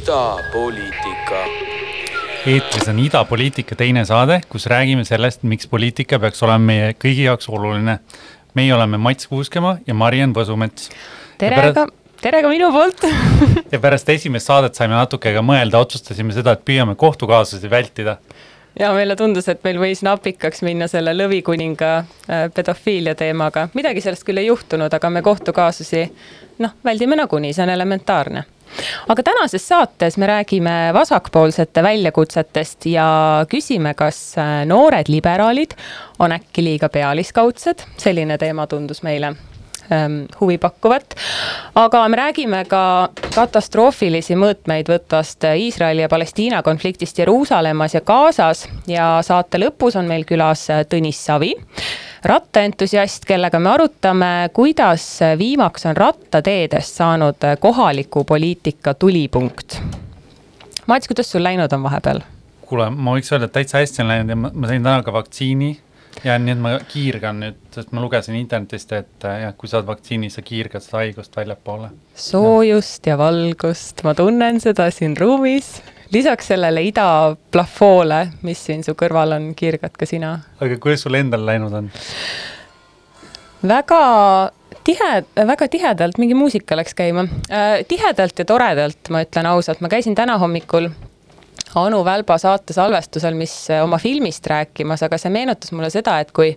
idapoliitika. eetris on idapoliitika teine saade, kus räägime sellest, miks poliitika peaks olema meie kõigi jaoks oluline. meie oleme Mats Kuuskemaa ja Mariann Võsumets. tere pärast... ka, tere ka minu poolt ja pärast esimest saadet saime natuke ka mõelda, otsustasime seda, et püüame kohtukaasusi vältida ja meile tundus, et meil võis napikaks minna selle lõvikuninga äh, pedofiilia teemaga, midagi sellest küll ei juhtunud, aga me kohtukaasusi noh, väldime nagunii, see on elementaarne aga tänases saates me räägime vasakpoolsete väljakutsetest ja küsime, kas äh, noored liberaalid on äkki liiga pealiskaudsed, selline teema tundus meile huvipakkuvat. aga me räägime ka katastroofilisi mõõtmeid võtvast Iisraeli ja Palestiina konfliktist Jeruusalemmas ja Gazas ja saate lõpus on meil külas Tõnis Savi rattaentusiast, kellega me arutame, kuidas viimaks on rattateedest saanud kohaliku poliitika tulipunkt. Mats, kuidas sul läinud on vahepeal? kuule, ma võiks öelda, et täitsa hästi on läinud ja ma, ma sain täna ka vaktsiini ja nii, et ma kiirgan nüüd, sest ma lugesin internetist, et jah, kui saad vaktsiini, sa kiirgad seda haigust väljapoole. soojust ja. ja valgust, ma tunnen seda siin ruumis lisaks sellele idaplafoole, mis siin su kõrval on, kiirgad ka sina. aga kuidas sul endal läinud on? väga tihe, väga tihedalt mingi muusika läks käima äh,. tihedalt ja toredalt, ma ütlen ausalt, ma käisin täna hommikul Anu Välba saate salvestusel, mis oma filmist rääkimas, aga see meenutas mulle seda, et kui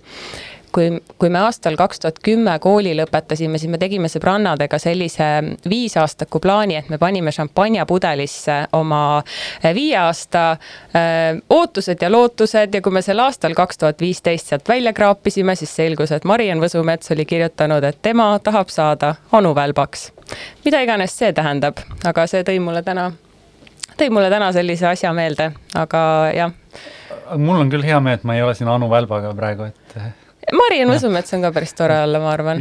kui, kui me aastal kaks tuhat kümme kooli lõpetasime, siis me tegime sõbrannadega sellise viisaastaku plaani, et me panime šampanjapudelisse oma eh, viie aasta öö, eh, ootused ja lootused ja kui me sel aastal kaks tuhat viisteist sealt välja kraapisime, siis selgus, et Mariann Võsumets oli kirjutanud, et tema tahab saada Anu Välbaks. mida iganes see tähendab, aga see tõi mulle täna, tõi mulle täna sellise asja meelde, aga jah. Mul on küll hea meel, et ma ei ole siin Anu Välbaga praegu, et Mariann Võsumets on ka päris tore olla, ma arvan.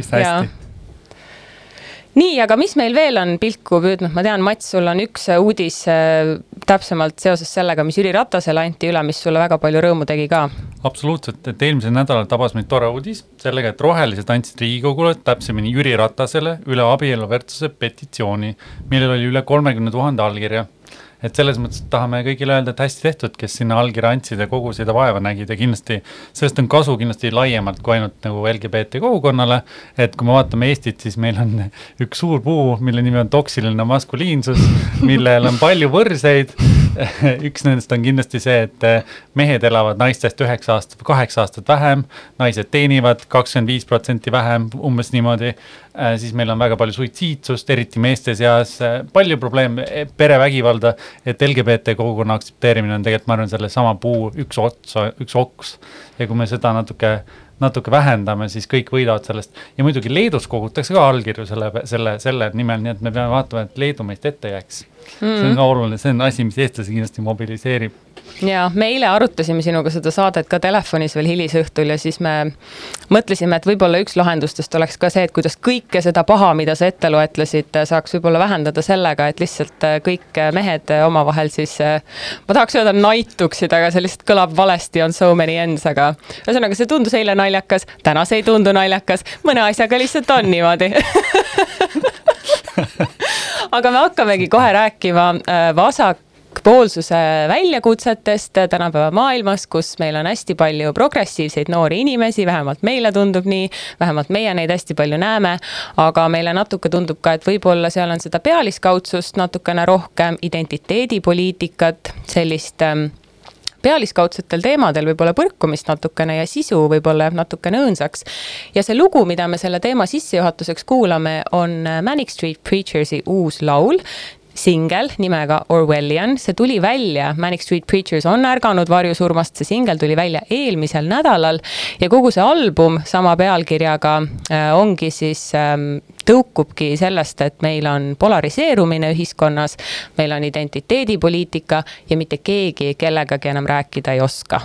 nii, aga mis meil veel on pilku püüdnud, ma tean, Mats, sul on üks uudis äh, täpsemalt seoses sellega, mis Jüri Ratasele anti üle, mis sulle väga palju rõõmu tegi ka. absoluutselt, et eelmisel nädalal tabas meid tore uudis sellega, et rohelised andsid Riigikogule, täpsemini Jüri Ratasele üle abieluvõrdsuse petitsiooni, millel oli üle kolmekümne tuhande allkirja et selles mõttes tahame kõigile öelda, et hästi tehtud, kes sinna allkirja andsid ja kogu seda vaeva nägid ja kindlasti sellest on kasu kindlasti laiemalt kui ainult nagu LGBT kogukonnale. et kui me vaatame Eestit, siis meil on üks suur puu, mille nimi on toksiline maskuliinsus, millel on palju võrseid. üks nendest on kindlasti see, et mehed elavad naistest üheksa aastat või kaheksa aastat vähem, naised teenivad kakskümmend viis protsenti vähem, umbes niimoodi. Äh, siis meil on väga palju suitsiidsust, eriti meeste seas, äh, palju probleeme, perevägivalda, et LGBT kogukonna aktsepteerimine on tegelikult, ma arvan, sellesama puu üks ots, üks oks. ja kui me seda natuke, natuke vähendame, siis kõik võidavad sellest. Ja muidugi Leedus kogutakse ka allkirju selle, selle, selle nimel, nii et me peame vaatama, et Leedu meist ette jääks mm. see on ka oluline, see on asi, mis eestlasi kindlasti mobiliseerib ja me eile arutasime sinuga seda saadet ka telefonis veel hilisõhtul ja siis me mõtlesime, et võib-olla üks lahendustest oleks ka see, et kuidas kõike seda paha, mida sa ette loetlesid, saaks võib-olla vähendada sellega, et lihtsalt kõik mehed omavahel siis, ma tahaks öelda naituksid, aga see lihtsalt kõlab valesti, on so many ends, aga ühesõnaga, see tundus eile naljakas, täna see ei tundu naljakas, mõne asjaga lihtsalt on niimoodi aga me hakkamegi kohe rääkima äh, vasak vasakpoolsuse väljakutsetest tänapäeva maailmas, kus meil on hästi palju progressiivseid noori inimesi, vähemalt meile tundub nii, vähemalt meie neid hästi palju näeme, aga meile natuke tundub ka, et võib-olla seal on seda pealiskaudsust natukene rohkem, identiteedipoliitikat, sellist ähm, pealiskaudsetel teemadel võib-olla põrkumist natukene ja sisu võib-olla jääb natukene õõnsaks. ja see lugu, mida me selle teema sissejuhatuseks kuulame, on Manic Street Preachersi uus laul singel nimega Orwellian, see tuli välja, Manic Street Preachers on ärganud varjusurmast, see singel tuli välja eelmisel nädalal ja kogu see album sama pealkirjaga äh, ongi siis ähm, tõukubki sellest, et meil on polariseerumine ühiskonnas, meil on identiteedipoliitika ja mitte keegi kellegagi enam rääkida ei oska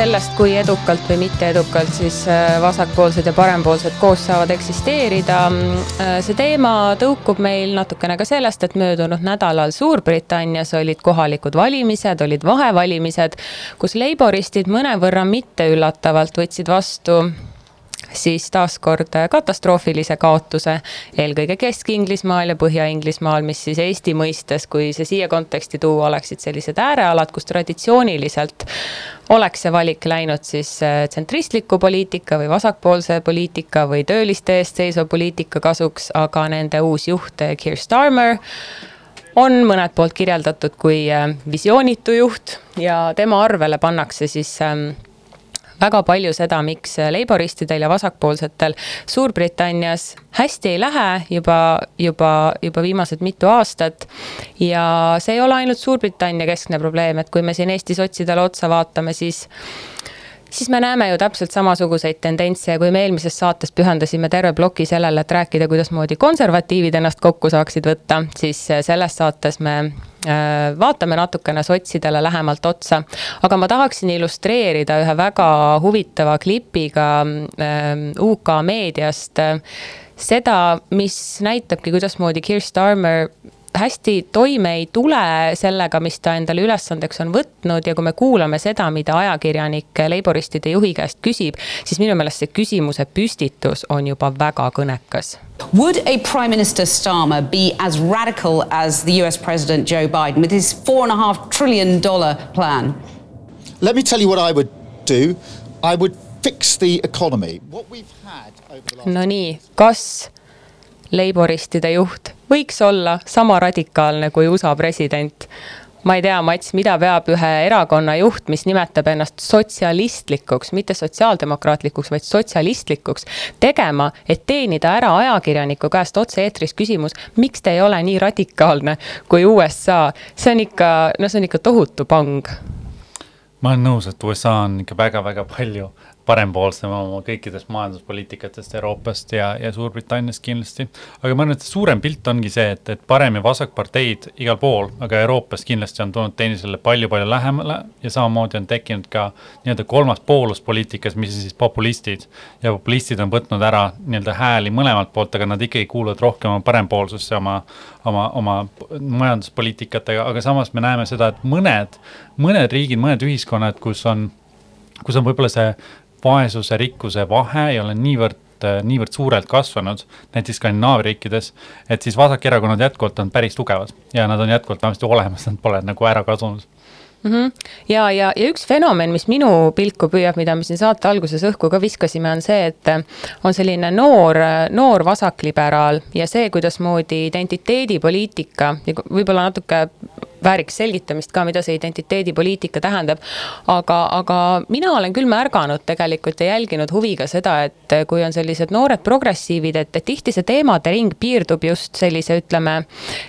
sellest, kui edukalt või mitte edukalt siis äh, vasakpoolsed ja parempoolsed koos saavad eksisteerida. Äh, see teema tõukub meil natukene ka sellest, et möödunud nädalal Suurbritannias olid kohalikud valimised, olid vahevalimised, kus leiboristid mõnevõrra mitteüllatavalt võtsid vastu siis taaskord katastroofilise kaotuse eelkõige Kesk-Inglismaal ja Põhja-Inglismaal, mis siis Eesti mõistes, kui see siia konteksti tuua, oleksid sellised äärealad, kus traditsiooniliselt oleks see valik läinud siis äh, tsentristliku poliitika või vasakpoolse poliitika või tööliste eest seisva poliitika kasuks, aga nende uus juht, Keir Starmer, on mõnelt poolt kirjeldatud kui äh, visioonitu juht ja tema arvele pannakse siis ähm, väga palju seda, miks leiboristidel ja vasakpoolsetel Suurbritannias hästi ei lähe juba, juba, juba viimased mitu aastat. ja see ei ole ainult Suurbritannia keskne probleem, et kui me siin Eesti sotsidele otsa vaatame, siis siis me näeme ju täpselt samasuguseid tendentse ja kui me eelmises saates pühendasime terve ploki sellele, et rääkida, kuidasmoodi konservatiivid ennast kokku saaksid võtta, siis selles saates me vaatame natukene sotsidele lähemalt otsa. aga ma tahaksin illustreerida ühe väga huvitava klipiga ähm, UK meediast äh, seda, mis näitabki, kuidasmoodi Keir Starmer hästi toime ei tule sellega, mis ta endale ülesandeks on võtnud ja kui me kuulame seda, mida ajakirjanik Laboristide juhi käest küsib, siis minu meelest see küsimuse püstitus on juba väga kõnekas. Would a Prime Minister Starmer be as radical as the US President Joe Biden with his four and a half trillion dollar plan? Let me tell you what I would do. I would fix the economy. What we've had over the last no nii, kas Laboristide juht võiks olla sama radikaalne kui USA president. ma ei tea, Mats, mida peab ühe erakonna juht, mis nimetab ennast sotsialistlikuks, mitte sotsiaaldemokraatlikuks, vaid sotsialistlikuks, tegema, et teenida ära ajakirjaniku käest otse-eetris küsimus, miks te ei ole nii radikaalne kui USA. see on ikka, no see on ikka tohutu pang ma olen nõus, et USA on ikka väga-väga palju parempoolsem oma kõikidest majanduspoliitikatest Euroopast ja, ja Suurbritanniast kindlasti. aga ma arvan, et suurem pilt ongi see, et, et parem- ja vasakparteid igal pool, aga Euroopas kindlasti on tulnud teineteisele palju-palju lähemale ja samamoodi on tekkinud ka nii-öelda kolmas poolus poliitikas, mis on siis populistid. ja populistid on võtnud ära nii-öelda hääli mõlemalt poolt, aga nad ikkagi kuuluvad rohkem oma parempoolsusse oma, oma, oma majanduspoliitikatega, aga samas me näeme seda, et mõned, mõned riigid, mõned ühiskonnad, kus on kus on võib-olla see vaesuse, rikkuse vahe ei ole niivõrd niivõrd suurelt kasvanud, näiteks Skandinaavia riikides, et siis vasakerakonnad jätkuvalt on päris tugevad ja nad on jätkuvalt vähemasti olemas, nad pole nagu ära kadunud mm. -hmm. ja, ja, ja üks fenomen, mis minu pilku püüab, mida me siin saate alguses õhku ka viskasime, on see, et on selline noor, noor vasakliberaal ja see, kuidasmoodi identiteedipoliitika ja võib-olla natuke vääriks selgitamist ka, mida see identiteedipoliitika tähendab. aga, aga mina olen küll märganud tegelikult ja jälginud huviga seda, et kui on sellised noored progressiivid, et, tihti see teemade ring piirdub just sellise, ütleme,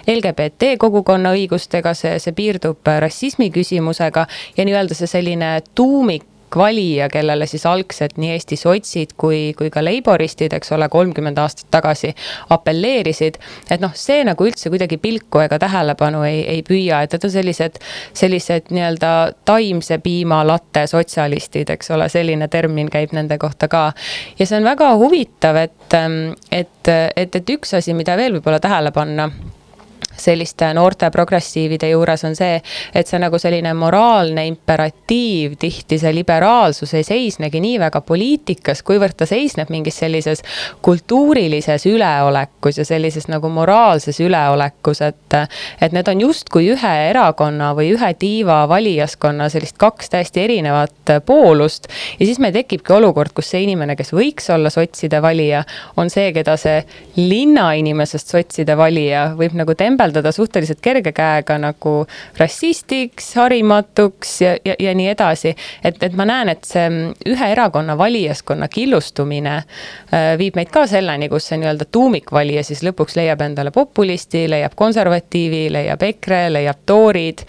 LGBT kogukonna õigustega, see, see piirdub rassismi küsimusega ja nii-öelda see selline tuumik valija, kellele siis algselt nii Eesti sotsid kui, kui ka Laboristid, eks ole, kolmkümmend aastat tagasi apelleerisid. et noh, see nagu üldse kuidagi pilku ega tähelepanu ei, ei püüa, et need on sellised, sellised nii-öelda taimse piima latte sotsialistid, eks ole, selline termin käib nende kohta ka. ja see on väga huvitav, et, et, et, et üks asi, mida veel võib-olla tähele panna selliste noorte progressiivide juures on see, et see nagu selline moraalne imperatiiv, tihti see liberaalsus ei seisnegi nii väga poliitikas, kuivõrd ta seisneb mingis sellises kultuurilises üleolekus ja sellises nagu moraalses üleolekus, et, et need on justkui ühe erakonna või ühe tiiva valijaskonna sellist kaks täiesti erinevat poolust. ja siis meil tekibki olukord, kus see inimene, kes võiks olla sotside valija, on see, keda see linnainimesest sotside valija võib nagu tembeldada kirjeldada suhteliselt kerge käega nagu rassistiks, harimatuks ja, ja, ja nii edasi. et, et ma näen, et see ühe erakonna valijaskonna killustumine äh, viib meid ka selleni, kus see nii-öelda tuumikvalija siis lõpuks leiab endale populisti, leiab konservatiivi, leiab EKRE, leiab toorid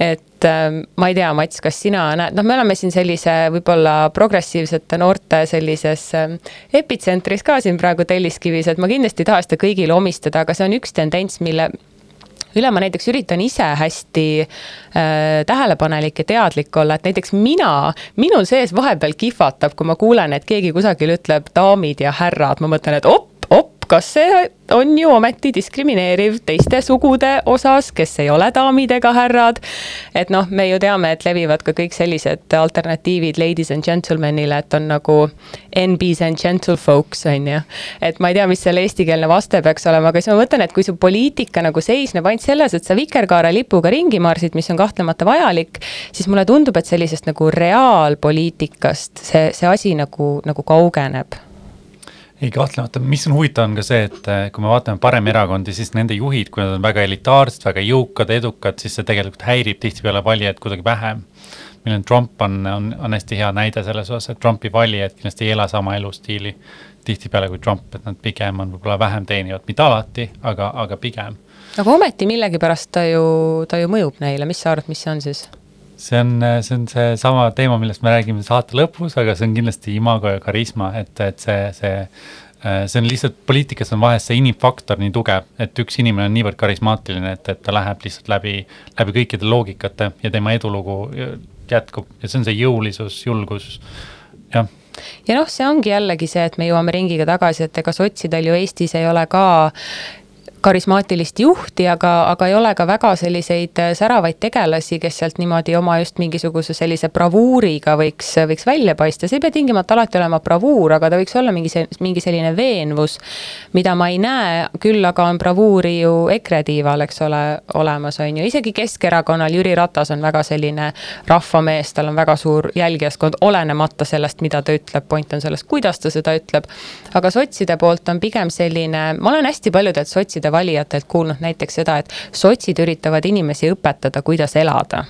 et äh, ma ei tea, Mats, kas sina näed, noh, me oleme siin sellise võib-olla progressiivsete noorte sellises äh, epitsentris ka siin praegu Telliskivis, et ma kindlasti ei taha seda kõigile omistada, aga see on üks tendents, mille üle ma näiteks üritan ise hästi äh, tähelepanelik ja teadlik olla, et näiteks mina, minul sees vahepeal kihvatab, kui ma kuulen, et keegi kusagil ütleb daamid ja härrad, ma mõtlen, et op, op, kas see on ju ometi diskrimineeriv teiste sugude osas, kes ei ole daamid ega härrad. et noh, me ju teame, et levivad ka kõik sellised alternatiivid ladies and gentlemen'ile, et on nagu NB-s and gentlefolks on ju. et ma ei tea, mis selle eestikeelne vaste peaks olema, aga siis ma mõtlen, et kui su poliitika nagu seisneb ainult selles, et sa vikerkaarelipuga ringi marsid, mis on kahtlemata vajalik, siis mulle tundub, et sellisest nagu reaalpoliitikast see, see asi nagu, nagu kaugeneb ei kahtlemata, mis on huvitav, on ka see, et eh, kui me vaatame paremerakondi, siis nende juhid, kui nad on väga elitaarsed, väga jõukad, edukad, siis see tegelikult häirib tihtipeale valijaid kuidagi vähem. meil on Trump on, on, on hästi hea näide selles osas, et Trumpi valijad kindlasti ei ela sama elustiili tihtipeale kui Trump, et nad pigem on võib-olla vähem teenivad, mitte alati, aga, aga pigem. aga ometi millegipärast ta ju, ta ju mõjub neile, mis sa arvad, mis see on siis? See on, see on seesama teema, millest me räägime saate lõpus, aga see on kindlasti imago ja karisma, et, et see, see see on lihtsalt, poliitikas on vahest see inimfaktor nii tugev, et üks inimene on niivõrd karismaatiline, et, et ta läheb lihtsalt läbi, läbi kõikide loogikate ja tema edulugu jätkub. Ja see on see jõulisus, julgus, jah. Ja noh, see ongi jällegi see, et me jõuame ringiga tagasi, et ega sotsidel ju Eestis ei ole ka karismaatilist juhti, aga, aga ei ole ka väga selliseid äh, säravaid tegelasi, kes sealt niimoodi oma just mingisuguse sellise bravuuriga võiks, võiks välja paista, see ei pea tingimata alati olema bravuur, aga ta võiks olla mingi mingi selline veenvus, mida ma ei näe, küll aga on bravuuri ju EKRE tiival, eks ole, olemas, on ju, isegi Keskerakonnal Jüri Ratas on väga selline rahvamees, tal on väga suur jälgijaskond, olenemata sellest, mida ta ütleb, point on selles, kuidas ta seda ütleb. aga sotside poolt on pigem selline, ma olen hästi paljudelt sotside valijatelt kuulnud näiteks seda, et sotsid üritavad inimesi õpetada, kuidas elada.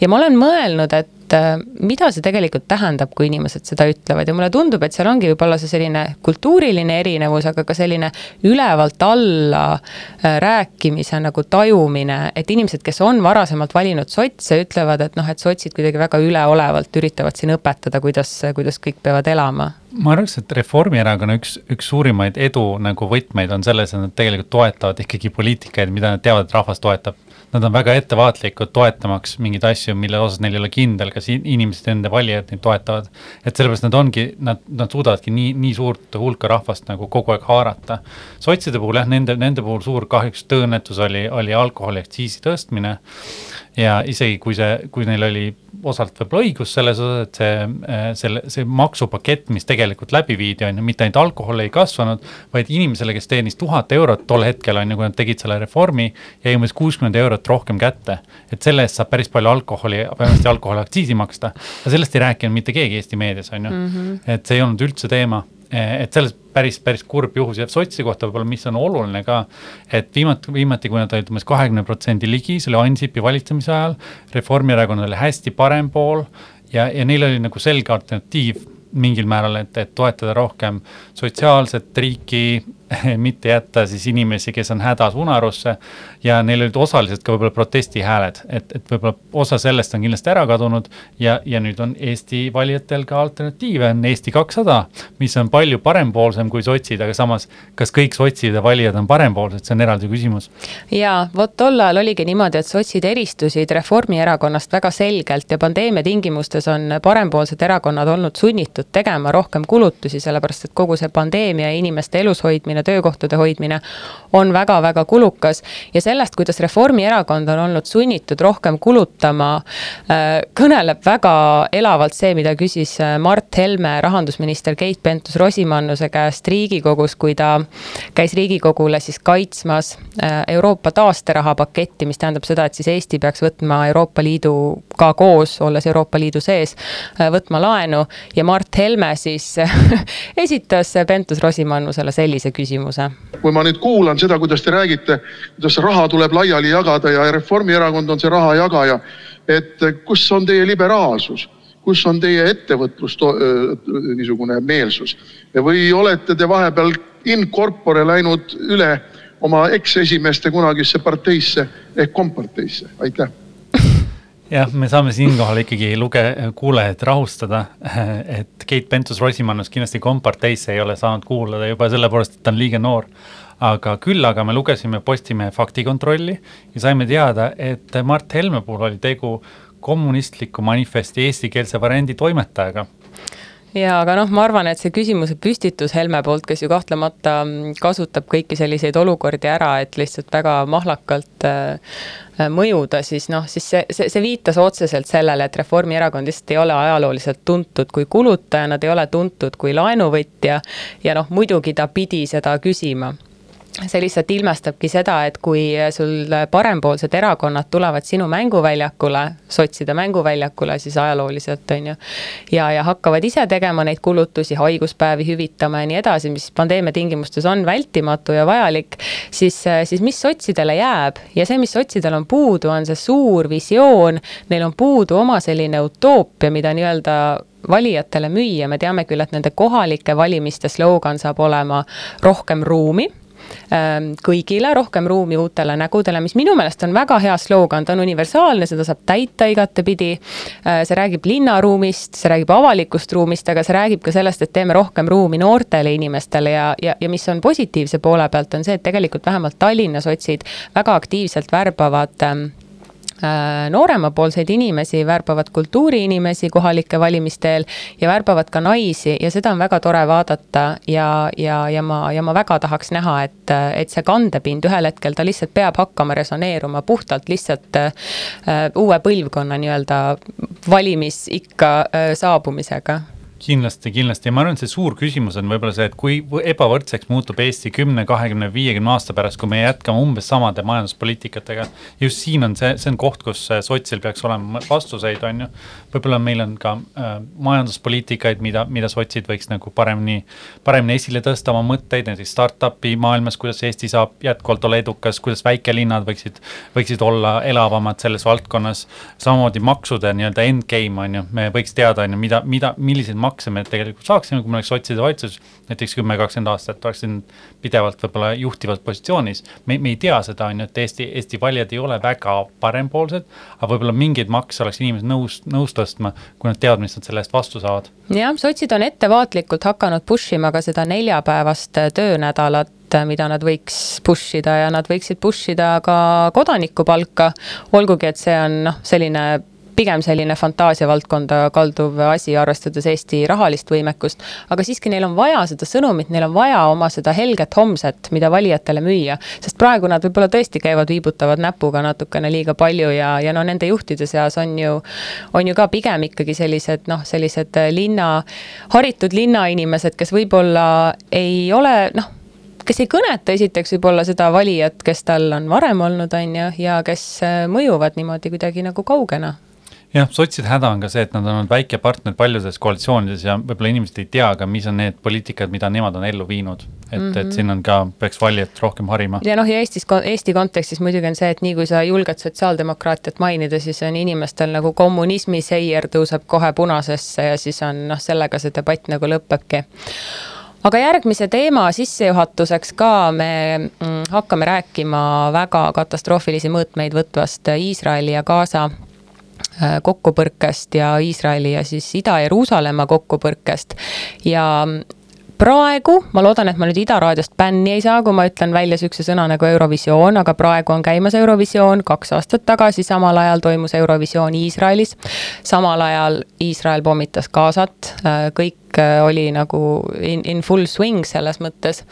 ja ma olen mõelnud, et äh, mida see tegelikult tähendab, kui inimesed seda ütlevad ja mulle tundub, et seal ongi võib-olla see selline kultuuriline erinevus, aga ka selline ülevalt alla äh, rääkimise nagu tajumine, et inimesed, kes on varasemalt valinud sotse, ütlevad, et noh, et sotsid kuidagi väga üleolevalt üritavad siin õpetada, kuidas, kuidas kõik peavad elama ma arvaks, et Reformierakonna üks, üks suurimaid edu nagu võtmeid on selles, et nad tegelikult toetavad ikkagi poliitikaid, mida nad teavad, et rahvas toetab. Nad on väga ettevaatlikud toetamaks mingeid asju, mille osas neil ei ole kindel, kas inimesed, ende valijad neid toetavad. et sellepärast nad ongi, nad, nad suudavadki nii, nii suurt hulka rahvast nagu kogu aeg haarata. sotside puhul jah, nende, nende puhul suur kahjuks tõõnetus oli, oli alkoholiaktsiisi tõstmine ja isegi kui see, kui neil oli osalt võib-olla õigus selles osas, et see, äh, selle, see maksupakett, mis tegelikult läbi viidi, on ju, mitte ainult alkohol ei kasvanud, vaid inimesele, kes teenis tuhat eurot tol hetkel, on ju, kui nad tegid selle reformi, jäi umbes kuuskümmend eurot rohkem kätte. et selle eest saab päris palju alkoholi, põhimõtteliselt alkoholiaktsiisi maksta. aga sellest ei rääkinud mitte keegi Eesti meedias, on ju -hmm. et see ei olnud üldse teema et selles päris, päris kurb juhus jääb sotside kohta võib-olla, mis on oluline ka, et viimati, viimati, kui nad olid umbes kahekümne protsendi ligi, see oli Ansipi valitsemise ajal, Reformierakonnal oli hästi parem pool ja, ja neil oli nagu selge alternatiiv mingil määral, et, et toetada rohkem sotsiaalset riiki, mitte jätta siis inimesi, kes on hädas unarusse. ja neil olid osaliselt ka võib-olla protestihääled, et, et võib-olla osa sellest on kindlasti ära kadunud ja, ja nüüd on Eesti valijatel ka alternatiive, on Eesti kakssada, mis on palju parempoolsem kui sotsid, aga samas, kas kõik sotside valijad on parempoolsed, see on eraldi küsimus. ja vot tol ajal oligi niimoodi, et sotsid eristusid Reformierakonnast väga selgelt ja pandeemia tingimustes on parempoolsed erakonnad olnud sunnitud tegema rohkem kulutusi, sellepärast et kogu see pandeemia ja inimeste elus hoidmine hoidmine, töökohtade hoidmine on väga-väga kulukas. ja sellest, kuidas Reformierakond on olnud sunnitud rohkem kulutama, äh, kõneleb väga elavalt see, mida küsis äh, Mart Helme rahandusminister Keit Pentus-Rosimannuse käest Riigikogus, kui ta käis Riigikogule siis kaitsmas äh, Euroopa taasteraha paketti, mis tähendab seda, et siis Eesti peaks võtma Euroopa Liiduga koos, olles Euroopa Liidu sees, võtma laenu ja Mart Helme siis esitas Pentus-Rosimannusele sellise küsimuse küsimuse. kui ma nüüd kuulan seda, kuidas te räägite, kuidas raha tuleb laiali jagada ja Reformierakond on see raha jagaja, et kus on teie liberaalsus, kus on teie ettevõtlus niisugune meelsus? Või olete te vahepeal in corpore läinud üle oma eksesimeeste kunagisse parteisse ehk komparteisse, aitäh jah, me saame siinkohal ikkagi luge-, kuulajaid rahustada, et Keit Pentus-Rosimannus kindlasti komparteisse ei ole saanud kuulada juba sellepärast, et ta on liiga noor. aga küll aga me lugesime Postimehe faktikontrolli ja saime teada, et Mart Helme puhul oli tegu kommunistliku manifesti eestikeelse variandi toimetajaga jaa, aga noh, ma arvan, et see küsimuse püstitus Helme poolt, kes ju kahtlemata mm, kasutab kõiki selliseid olukordi ära, et lihtsalt väga mahlakalt äh, mõjuda, siis noh, siis see, see, see viitas otseselt sellele, et Reformierakond lihtsalt ei ole ajalooliselt tuntud kui kulutaja, nad ei ole tuntud kui laenuvõtja ja noh, muidugi ta pidi seda küsima see lihtsalt ilmestabki seda, et kui sul parempoolsed erakonnad tulevad sinu mänguväljakule, sotside mänguväljakule siis ajalooliselt, on ju, ja, ja hakkavad ise tegema neid kulutusi, haiguspäevi hüvitama ja nii edasi, mis pandeemia tingimustes on vältimatu ja vajalik, siis, siis mis sotsidele jääb? Ja see, mis sotsidel on puudu, on see suur visioon, neil on puudu oma selline utoopia, mida nii-öelda valijatele müüa, me teame küll, et nende kohalike valimiste slogan saab olema rohkem ruumi kõigile, rohkem ruumi uutele nägudele, mis minu meelest on väga hea slogan, ta on universaalne, seda saab täita igatepidi. Äh, see räägib linnaruumist, see räägib avalikust ruumist, aga see räägib ka sellest, et teeme rohkem ruumi noortele inimestele ja, ja, ja mis on positiivse poole pealt, on see, et tegelikult vähemalt Tallinna sotsid väga aktiivselt värbavad ähm, Äh, nooremapoolseid inimesi, värbavad kultuuriinimesi kohalike valimiste eel ja värbavad ka naisi ja seda on väga tore vaadata ja, ja, ja ma, ja ma väga tahaks näha, et, et see kandepind ühel hetkel, ta lihtsalt peab hakkama resoneeruma puhtalt lihtsalt äh, uue põlvkonna nii-öelda valimisikka äh, saabumisega kindlasti, kindlasti ja ma arvan, et see suur küsimus on võib-olla see, et kui ebavõrdseks muutub Eesti kümne, kahekümne, viiekümne aasta pärast, kui me jätkame umbes samade majanduspoliitikatega. just siin on see, see on koht, kus sotsil peaks olema vastuseid, on ju. võib-olla meil on ka äh, majanduspoliitikaid, mida, mida sotsid võiks nagu paremini, paremini esile tõsta oma mõtteid, näiteks startup'i maailmas, kuidas Eesti saab jätkuvalt olla edukas, kuidas väikelinnad võiksid, võiksid olla elavamad selles valdkonnas. samamoodi maksude nii-öelda endgame on ju, me võiks teada, on ju, mida, mida, milliseid makse me tegelikult saaksime, kui meil oleks sotside valitsus näiteks kümme, kakskümmend aastat, oleksin pidevalt võib-olla juhtivas positsioonis. me, me ei tea seda, on ju, et Eesti, Eesti valijad ei ole väga parempoolsed, aga võib-olla mingeid makse oleks inimesed nõus, nõus tõstma, kui nad teavad, mis nad selle eest vastu saavad. jah, sotsid on ettevaatlikult hakanud push ima ka seda neljapäevast töönädalat mida nad võiks push ida ja nad võiksid push ida ka kodanikupalka. olgugi, et see on noh, selline pigem selline fantaasiavaldkonda kalduv asi, arvestades Eesti rahalist võimekust. aga siiski neil on vaja seda sõnumit, neil on vaja oma seda helget homset, mida valijatele müüa. sest praegu nad võib-olla tõesti käivad, viibutavad näpuga natukene liiga palju ja, ja no nende juhtide seas on ju, on ju ka pigem ikkagi sellised noh, sellised linna, haritud linnainimesed, kes võib-olla ei ole noh kes ei kõneta esiteks võib-olla seda valijat, kes tal on varem olnud, on ju, ja kes mõjuvad niimoodi kuidagi nagu kaugena jah, sotside häda on ka see, et nad on olnud väike partner paljudes koalitsioonides ja võib-olla inimesed ei tea ka, mis on need poliitikad, mida nemad on ellu viinud. et mm, -hmm. et mhm. siin on ka, peaks valijat rohkem harima. ja noh, ja Eestis, Eesti kontekstis muidugi on see, et nii kui sa julged sotsiaaldemokraatiat mainida, siis on inimestel nagu kommunismi seier tõuseb kohe punasesse ja siis on noh, sellega see debatt nagu lõpebki aga järgmise teema sissejuhatuseks ka me mm, hakkame rääkima väga katastroofilisi mõõtmeid võtvast Iisraeli ja Gaza kokkupõrkest ja Iisraeli ja siis Ida-Jeruusalemma kokkupõrkest. ja praegu, ma loodan, et ma nüüd Ida raadiost bänni ei saa, kui ma ütlen välja sihukese sõna nagu Eurovisioon, aga praegu on käimas Eurovisioon, kaks aastat tagasi samal ajal toimus Eurovisioon Iisraelis. samal ajal Iisrael pommitas Gazat, äh, kõik äh, oli nagu in, in full swing selles mõttes.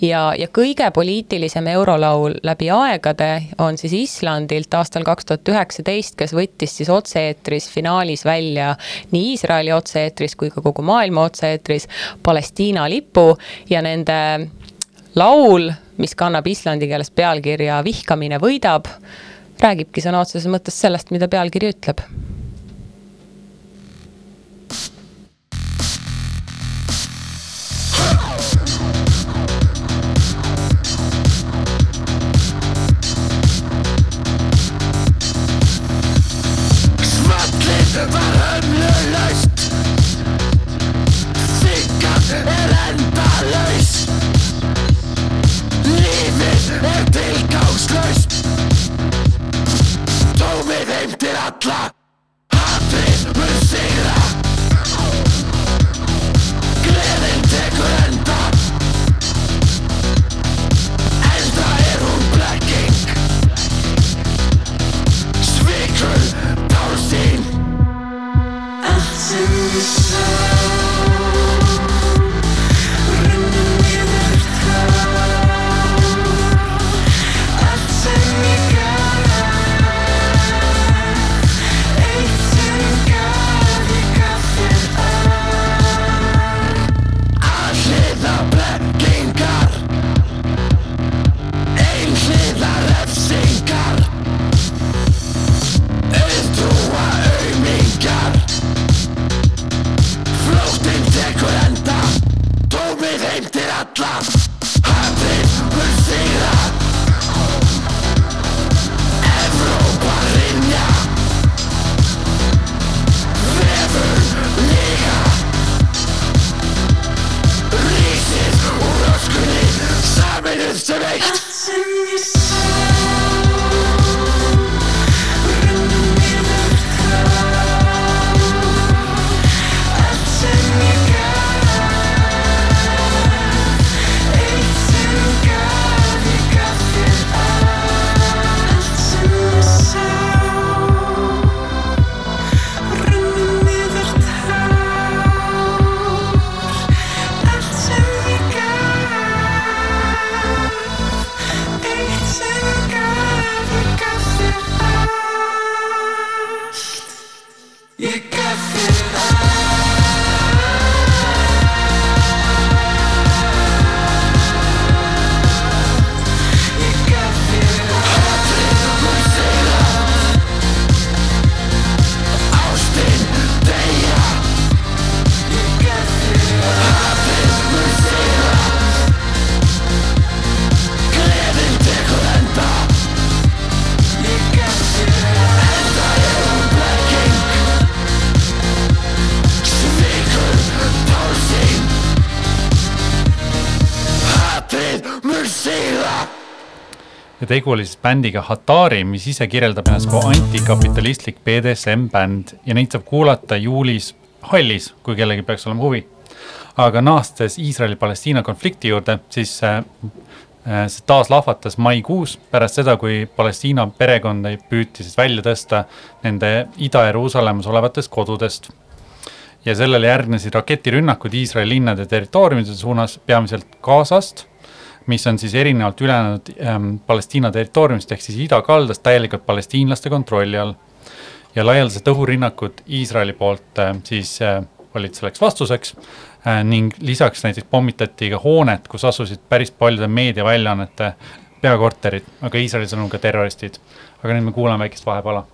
ja, ja kõige poliitilisem eurolaul läbi aegade on siis Islandilt aastal kaks tuhat üheksateist, kes võttis siis otse-eetris finaalis välja nii Iisraeli otse-eetris kui ka kogu maailma otse-eetris Palestiina lipu ja nende laul, mis kannab islandi keeles pealkirja Vihkamine võidab, räägibki sõna otseses mõttes sellest, mida pealkiri ütleb ja tegu oli siis bändiga Hatari, mis ise kirjeldab ennast kui antikapitalistlik BDSM bänd ja neid saab kuulata juulis hallis, kui kellelgi peaks olema huvi. aga naastes Iisraeli-Palestiina konflikti juurde, siis äh, see taas lahvatas maikuus pärast seda, kui Palestiina perekondi püüti siis välja tõsta nende Ida-Jeruusalemmas olevatest kodudest. ja sellele järgnesid raketirünnakud Iisraeli linnade territooriumide suunas, peamiselt Gazast mis on siis erinevalt ülejäänud ähm, Palestiina territooriumist ehk siis idakaldast täielikult palestiinlaste kontrolli all. ja laialdased õhurünnakud Iisraeli poolt äh, siis äh, olid selleks vastuseks äh, ning lisaks näiteks pommitati ka hoonet, kus asusid päris paljude meediaväljaannete peakorterid, aga Iisraeli sõnum ka terroristid. aga nüüd me kuulame väikest vahepala.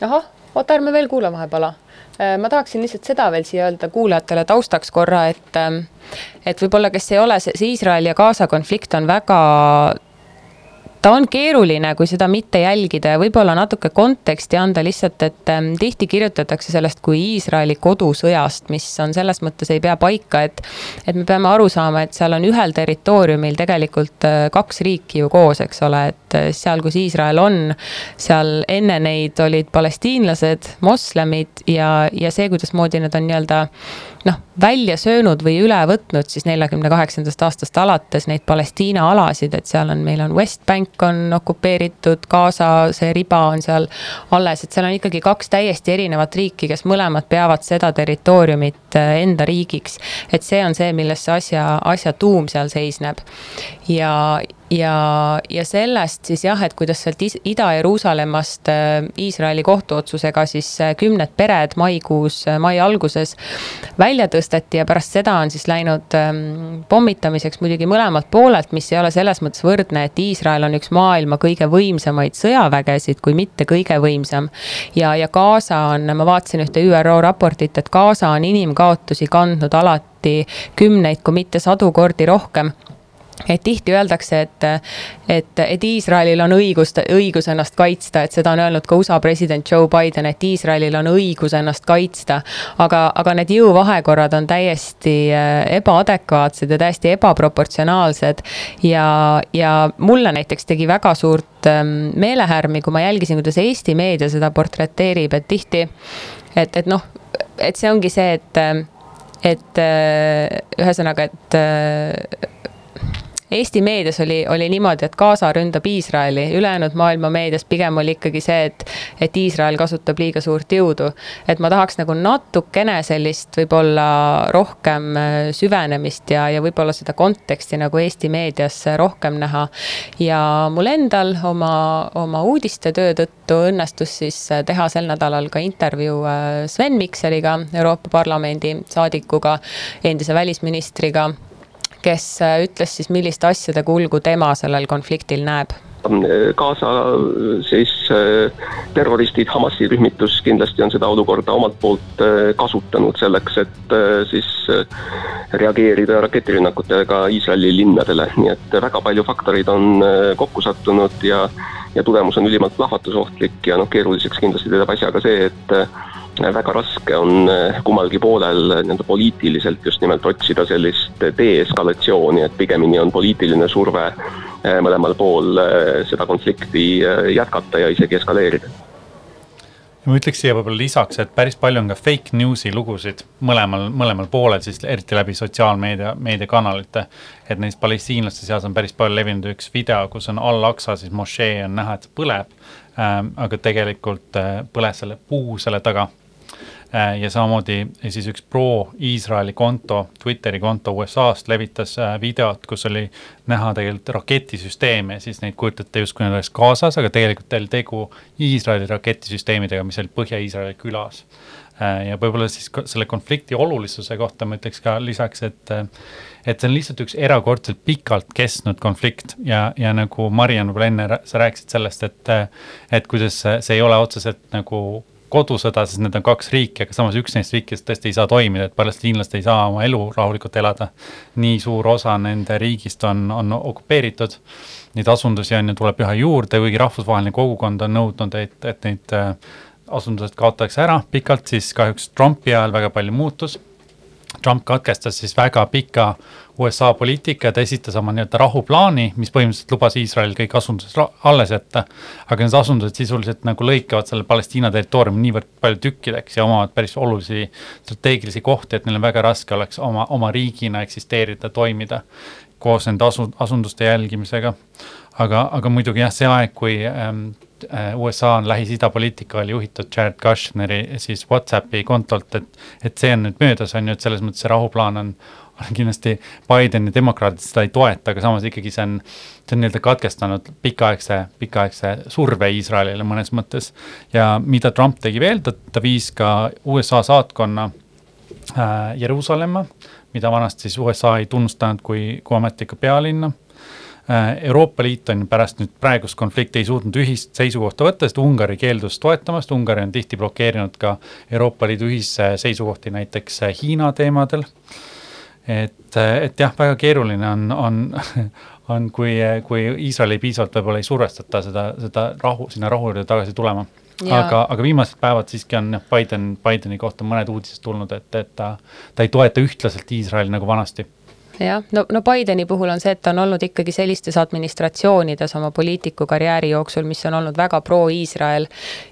ahah, oota, ärme veel kuula vahepala ma tahaksin lihtsalt seda veel siia öelda kuulajatele taustaks korra, et ähm, et võib-olla, kes ei ole, see Iisraeli ja Gaza konflikt on väga ta on keeruline, kui seda mitte jälgida ja võib-olla natuke konteksti anda lihtsalt, et ähm, tihti kirjutatakse sellest kui Iisraeli kodusõjast, mis on selles mõttes ei pea paika, et. et me peame aru saama, et seal on ühel territooriumil tegelikult äh, kaks riiki ju koos, eks ole, et äh, seal, kus Iisrael on. seal enne neid olid palestiinlased, moslemid ja, ja see, kuidasmoodi nad on nii-öelda noh, välja söönud või üle võtnud siis neljakümne kaheksandast aastast alates neid Palestiina alasid, et seal on, meil on West Bank on okupeeritud, Gaza, see riba on seal alles, et seal on ikkagi kaks täiesti erinevat riiki, kes mõlemad peavad seda territooriumit äh, enda riigiks. et see on see, milles see asja, asja tuum seal seisneb. ja, ja, ja sellest siis jah, et kuidas sealt Ida-Jeruusalemmast äh, Iisraeli kohtuotsusega siis äh, kümned pered maikuus, äh, mai alguses välja tõsteti ja pärast seda on siis läinud ähm, pommitamiseks muidugi mõlemalt poolelt, mis ei ole selles mõttes võrdne, et Iisrael on üks maailma kõige võimsamaid sõjavägesid, kui mitte kõige võimsam. ja, ja Gaza on, ma vaatasin ühte ÜRO raportit, et Gaza on inimkaotusi kandnud alati kümneid, kui mitte sadu kordi rohkem et tihti öeldakse, et, et, et Iisraelil on õigus, õigus ennast kaitsta, et seda on öelnud ka USA president Joe Biden, et Iisraelil on õigus ennast kaitsta. aga, aga need jõuvahekorrad on täiesti äh, ebaadekvaatsed ja täiesti ebaproportsionaalsed. ja, ja mulle näiteks tegi väga suurt ähm, meelehärmi, kui ma jälgisin, kuidas Eesti meedia seda portreteerib, et tihti, et, et noh, et see ongi see, et, et äh, ühesõnaga, et Eesti meedias oli, oli niimoodi, et Gaza ründab Iisraeli, ülejäänud maailma meedias pigem oli ikkagi see, et, et Iisrael kasutab liiga suurt jõudu. et ma tahaks nagu natukene sellist võib-olla rohkem äh, süvenemist ja, ja võib-olla seda konteksti nagu Eesti meedias rohkem näha. ja mul endal oma, oma uudistetöö tõttu õnnestus siis äh, teha sel nädalal ka intervjuu äh, Sven Mikseriga, Euroopa Parlamendi saadikuga, endise välisministriga kes äh, ütles siis, millist asjade kulgu tema sellel konfliktil näeb? Gaza siis terroristid, Hamasi rühmitus kindlasti on seda olukorda omalt poolt kasutanud selleks, et siis reageerida raketirünnakutega Iisraeli linnadele, nii et väga palju faktoreid on kokku sattunud ja ja tulemus on ülimalt plahvatusohtlik ja noh, keeruliseks kindlasti teeb asja ka see, et väga raske on eh, kummalgi poolel eh, nii-öelda poliitiliselt just nimelt otsida sellist deeskalatsiooni, et pigemini on poliitiline surve eh, mõlemal pool seda konflikti jätkata ja isegi eskaleerida ma ütleks siia võib-olla lisaks, et päris palju on ka fake news'i lugusid mõlemal, mõlemal poolel siis eriti läbi sotsiaalmeedia, meediakanalite. et neist palestiinlaste seas on päris palju levinud üks video, kus on Al-Aqsa siis mošee on näha, et see põleb ähm,. aga tegelikult äh, põles selle puu selle taga ja samamoodi siis üks pro-Iisraeli konto, Twitteri konto USA-st levitas äh, videot, kus oli näha tegelikult raketisüsteeme siis neid kujutati justkui need oleks Gazas, aga tegelikult oli tegu Iisraeli raketisüsteemidega, mis olid Põhja-Iisraeli külas. Äh, ja võib-olla siis selle konflikti olulisuse kohta ma ütleks ka lisaks, et et see on lihtsalt üks erakordselt pikalt kestnud konflikt ja, ja nagu Mariann võib-olla enne sa rääkisid sellest, et et kuidas see ei ole otseselt nagu kodusõda, siis need on kaks riiki, aga samas üks neist riikidest tõesti ei saa toimida, et palestiinlased ei saa oma elu rahulikult elada. nii suur osa nende riigist on, on okupeeritud. Neid asundusi on ju, tuleb üha juurde, kuigi rahvusvaheline kogukond on nõudnud, et, et neid äh, asundused kaotatakse ära pikalt, siis kahjuks Trumpi ajal väga palju muutus Trump katkestas siis väga pika USA poliitika, ta esitas oma nii-öelda rahuplaani, mis põhimõtteliselt lubas Iisraelil kõik asundused alles jätta. aga need asundused sisuliselt nagu lõikavad selle Palestiina territooriumi niivõrd palju tükkideks ja omavad päris olulisi strateegilisi kohti, et neil on väga raske oleks oma, oma riigina eksisteerida, toimida koos nende asu-, asunduste jälgimisega. aga, aga muidugi jah, see aeg, kui ähm, Äh, USA on Lähis-Ida poliitika oli juhitud Jared Kushner siis Whatsappi kontolt, et, et see on nüüd möödas, on ju, et selles mõttes see rahuplaan on, on kindlasti Bideni demokraadid seda ei toeta, aga samas ikkagi see on, see on nii-öelda katkestanud pikaaegse, pikaaegse surve Iisraelile mõnes mõttes. ja mida Trump tegi veel, ta, ta viis ka USA saatkonna äh, Jeruusalemma, mida vanasti siis USA ei tunnustanud kui, kui ametlikku pealinna Euroopa Liit on pärast nüüd praegust konflikti ei suutnud ühist seisukohta võtta, sest Ungari keeldus toetamast, Ungari on tihti blokeerinud ka Euroopa Liidu ühisseisukohti näiteks Hiina teemadel. et, et jah, väga keeruline on, on, on, kui, kui Iisraeli piisavalt võib-olla ei survestata seda, seda rahu, sinna rahu juurde tagasi tulema. aga, aga viimased päevad siiski on Biden, Bideni kohta mõned uudised tulnud, et, et ta, ta ei toeta ühtlaselt Iisraeli nagu vanasti jah, no, no Bideni puhul on see, et ta on olnud ikkagi sellistes administratsioonides oma poliitiku karjääri jooksul, mis on olnud väga pro-Iisrael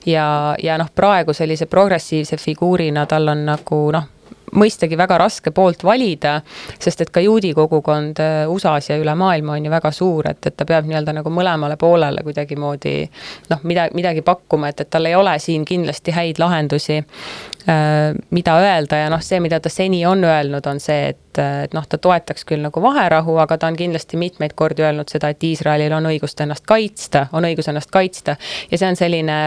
ja, ja noh, praegu sellise progressiivse figuurina tal on nagu noh, mõistagi väga raske poolt valida, sest et ka juudi kogukond äh, USA-s ja üle maailma on ju väga suur, et, et ta peab nii-öelda nagu mõlemale poolele kuidagimoodi noh, mida, midagi pakkuma, et, et tal ei ole siin kindlasti häid lahendusi, mida öelda ja noh, see, mida ta seni on öelnud, on see, et, et noh, ta toetaks küll nagu vaherahu, aga ta on kindlasti mitmeid kordi öelnud seda, et Iisraelil on õigust ennast kaitsta, on õigus ennast kaitsta ja see on selline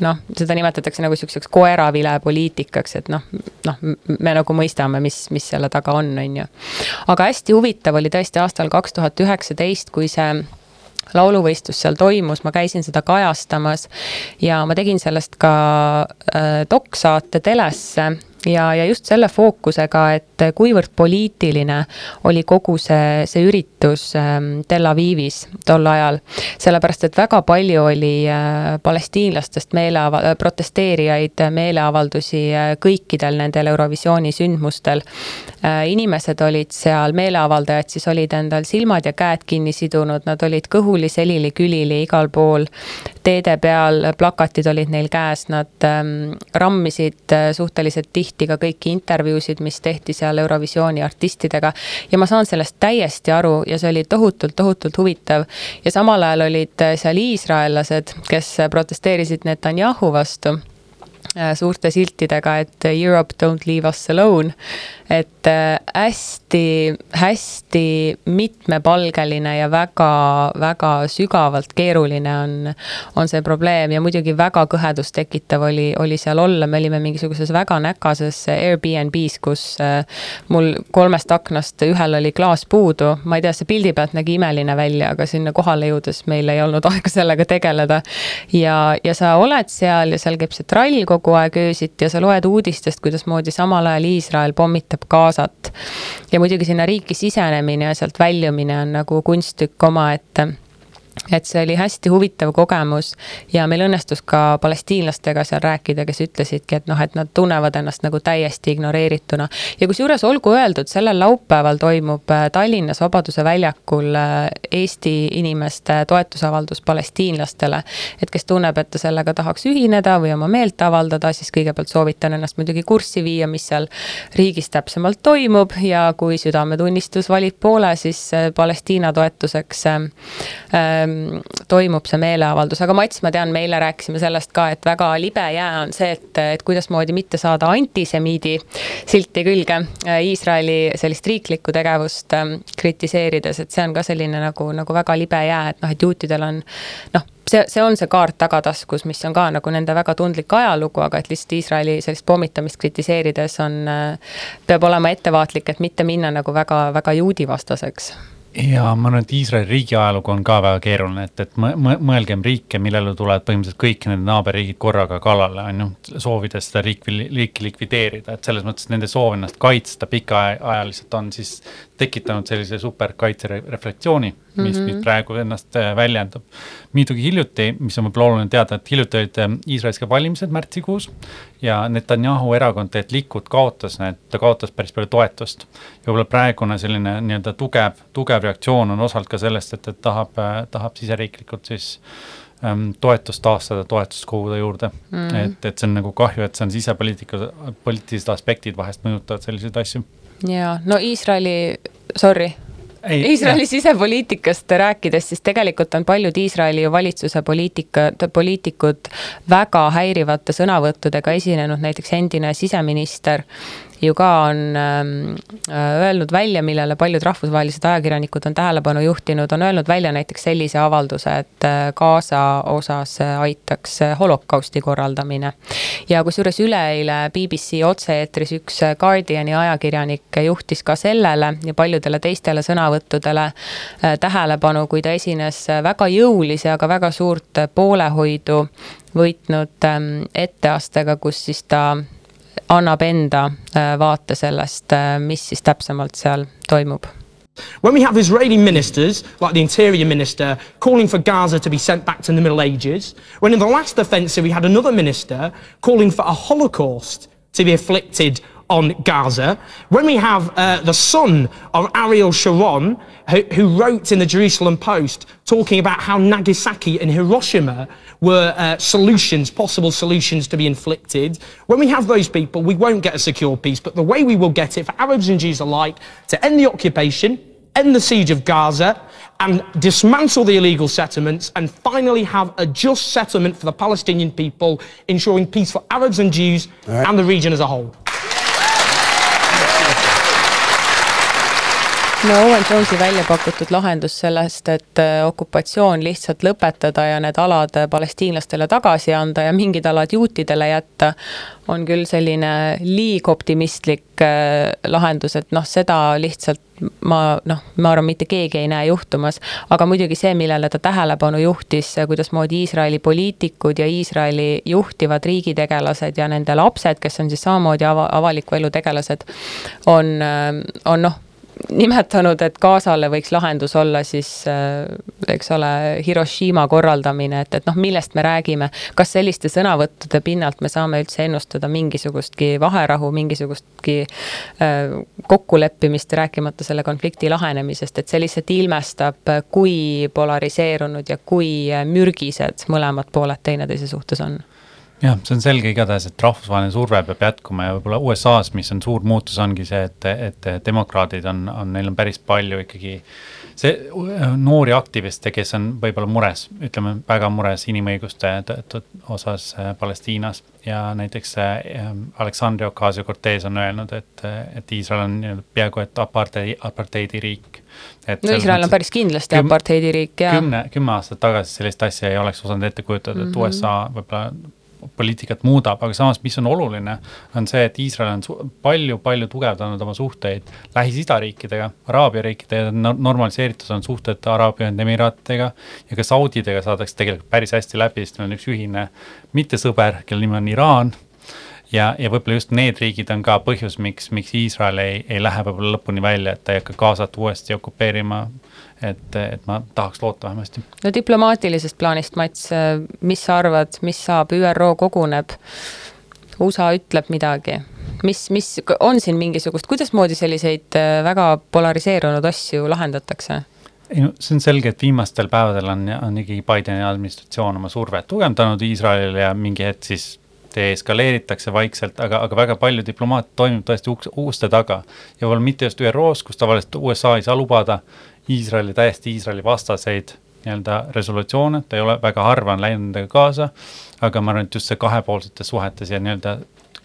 noh, seda nimetatakse nagu sihukeseks koeravilepoliitikaks, et noh, noh, me nagu mõistame, mis, mis selle taga on, on ju. aga hästi huvitav oli tõesti aastal kaks tuhat üheksateist, kui see lauluvõistlus seal toimus, ma käisin seda kajastamas ja ma tegin sellest ka äh, doksaate telesse ja, ja just selle fookusega, et kuivõrd poliitiline oli kogu see, see üritus ähm, Tel Avivis tol ajal. sellepärast, et väga palju oli äh, palestiinlastest meeleava-, protesteerijaid, meeleavaldusi äh, kõikidel nendel Eurovisiooni sündmustel. Äh, inimesed olid seal, meeleavaldajad siis olid endal silmad ja käed kinni sidunud, nad olid kõhuli, selili, külili igal pool. teede peal plakatid olid neil käes, nad ähm, rammisid suhteliselt tihti tihti ka kõiki intervjuusid, mis tehti seal Eurovisiooni artistidega. ja ma saan sellest täiesti aru ja see oli tohutult, tohutult huvitav. ja samal ajal olid seal iisraellased, kes protesteerisid Netanyahu vastu suurte siltidega, et Europe don't leave us alone. et hästi-hästi mitmepalgeline ja väga-väga sügavalt keeruline on, on see probleem ja muidugi väga kõhedust tekitav oli, oli seal olla, me olime mingisuguses väga näkases Airbnb-s, kus mul kolmest aknast ühel oli klaas puudu, ma ei tea, see pildi pealt nägi imeline välja, aga sinna kohale jõudes meil ei olnud aega sellega tegeleda. ja, ja sa oled seal ja seal käib see trall kogu aeg öösiti ja sa loed uudistest, kuidasmoodi samal ajal Iisrael pommitab Gazat. ja muidugi sinna riiki sisenemine ja sealt väljumine on nagu kunsttükk omaette et see oli hästi huvitav kogemus ja meil õnnestus ka palestiinlastega seal rääkida, kes ütlesidki, et noh, et nad tunnevad ennast nagu täiesti ignoreerituna. ja kusjuures olgu öeldud, sellel laupäeval toimub äh, Tallinnas Vabaduse väljakul äh, Eesti inimeste toetusavaldus palestiinlastele. et kes tunneb, et ta sellega tahaks ühineda või oma meelt avaldada, siis kõigepealt soovitan ennast muidugi kurssi viia, mis seal riigis täpsemalt toimub ja kui südametunnistus valib poole, siis äh, Palestiina toetuseks äh, toimub see meeleavaldus, aga Mats, ma tean, me eile rääkisime sellest ka, et väga libe jää on see, et, et kuidasmoodi mitte saada antisemiidi silti külge Iisraeli sellist riiklikku tegevust ähm, kritiseerides, et see on ka selline nagu, nagu väga libe jää, et noh, et juutidel on noh, see, see on see kaart tagataskus, mis on ka nagu nende väga tundlik ajalugu, aga et lihtsalt Iisraeli sellist pommitamist kritiseerides on, äh, peab olema ettevaatlik, et mitte minna nagu väga, väga juudivastaseks ja ma arvan, et Iisraeli riigi ajalugu on ka väga keeruline, et, et mõelgem riike, millele tulevad põhimõtteliselt kõik need naaberriigid korraga kallale, on ju, soovides seda riiki, riiki likvideerida, et selles mõttes nende soov ennast kaitsta pikaajaliselt on siis tekitanud sellise superkaitsereflektsiooni, mis mm, -hmm. mis praegu ennast äh, väljendab. muidugi hiljuti, mis on võib-olla oluline teada, et hiljuti olid äh, Iisraelis ka valimised märtsikuus ja Netanyahu erakond, et Likud kaotas need, ta kaotas päris palju toetust. ja võib-olla praegune selline nii-öelda tugev, tugev reaktsioon on osalt ka sellest, et, et tahab, äh, tahab siseriiklikult siis ähm, toetust taastada, toetust koguda juurde mm. et, et see on nagu kahju, et see on sisepoliitika, poliitilised aspektid vahest mõjutavad selliseid asju jaa, no Iisraeli, sorry Iisraeli sisepoliitikast rääkides, siis tegelikult on paljud Iisraeli valitsuse poliitika, poliitikud väga häirivate sõnavõttudega esinenud, näiteks endine siseminister ju ka on ähm, äh, öelnud välja, millele paljud rahvusvahelised ajakirjanikud on tähelepanu juhtinud, on öelnud välja näiteks sellise avalduse, et äh, Gaza osas aitaks holokausti korraldamine. ja kusjuures üleeile BBC otse-eetris üks Guardiani ajakirjanik juhtis ka sellele ja paljudele teistele sõnavõttudele äh, tähelepanu, kui ta esines väga jõulise, aga väga suurt poolehoidu võitnud ähm, etteastega, kus siis ta annab enda äh, vaate sellest, äh, mis siis täpsemalt seal toimub. When we have Israeli ministers, like the Interior Minister, calling for Gaza to be sent back to the Middle Ages, when in the last offensive we had another minister calling for a Holocaust to be afflicted on Gaza, when we have uh, the son of Ariel Sharon, who, who, wrote in the Jerusalem Post talking about how Nagasaki and Hiroshima were uh, solutions, possible solutions to be inflicted. When we have those people, we won't get a secure peace, but the way we will get it for Arabs and Jews alike to end the occupation, end the siege of Gaza, and dismantle the illegal settlements and finally have a just settlement for the Palestinian people, ensuring peace for Arabs and Jews right. and the region as a whole. No Owen Jonesi välja pakutud lahendus sellest, et äh, okupatsioon lihtsalt lõpetada ja need alad palestiinlastele tagasi anda ja mingid alad juutidele jätta, on küll selline liig optimistlik äh, lahendus, et noh, seda lihtsalt ma noh, ma arvan, mitte keegi ei näe juhtumas, aga muidugi see, millele ta tähelepanu juhtis, kuidasmoodi Iisraeli poliitikud ja Iisraeli juhtivad riigitegelased ja nende lapsed, kes on siis samamoodi ava, avaliku elu tegelased, on, äh, on noh nimetanud, et Gazale võiks lahendus olla siis äh, eks ole, Hiroshima korraldamine, et, et noh, millest me räägime. kas selliste sõnavõttude pinnalt me saame üldse ennustada mingisugustki vaherahu, mingisugustki äh, kokkuleppimist, rääkimata selle konflikti lahenemisest, et see lihtsalt ilmestab, kui polariseerunud ja kui mürgised mõlemad pooled teineteise suhtes on jah, see on selge igatahes, et rahvusvaheline surve peab jätkuma ja võib-olla USA-s, mis on suur muutus, ongi see, et, et demokraadid on, on, neil on päris palju ikkagi see noori aktiviste, kes on võib-olla mures, ütleme väga mures inimõiguste osas äh, Palestiinas ja näiteks äh, Aleksandria Ocasio-Cortez on öelnud, et, et Iisrael on peaaegu et aparteidi, aparteidiriik. no Iisrael on päris kindlasti küm, aparteidiriik, jaa. kümne, kümme aastat tagasi sellist asja ei oleks osanud ette kujutada, et mm -hmm. USA võib-olla poliitikat muudab, aga samas, mis on oluline, on see, et Iisrael on palju-palju tugevdanud oma suhteid Lähis-Ida riikidega, Araabia riikidega, normaliseeritud on suhted Araabia Ühendemiraatidega ja ka Saudidega saadakse tegelikult päris hästi läbi, sest neil on üks ühine mittesõber, kelle nimi on Iraan ja, ja võib-olla just need riigid on ka põhjus, miks, miks Iisrael ei, ei lähe võib-olla lõpuni välja, et ta ei hakka Gazat uuesti okupeerima et, et ma tahaks loota vähemasti. no diplomaatilisest plaanist, Mats, mis sa arvad, mis saab, ÜRO koguneb, USA ütleb midagi, mis, mis, on siin mingisugust, kuidasmoodi selliseid äh, väga polariseerunud asju lahendatakse? ei no see on selge, et viimastel päevadel on, on ikkagi Bideni administratsioon oma survet tugevdanud Iisraelile ja mingi hetk siis deeskaleeritakse vaikselt, aga, aga väga palju diplomaatia toimub tõesti uks, uste taga. ja võib-olla mitte just ÜRO-s, kus tavaliselt USA ei saa lubada Iisraeli, täiesti Iisraeli vastaseid nii-öelda resolutsioone, ta ei ole, väga harva on läinud nendega kaasa, aga ma arvan, et just see kahepoolsetes suhetes ja nii-öelda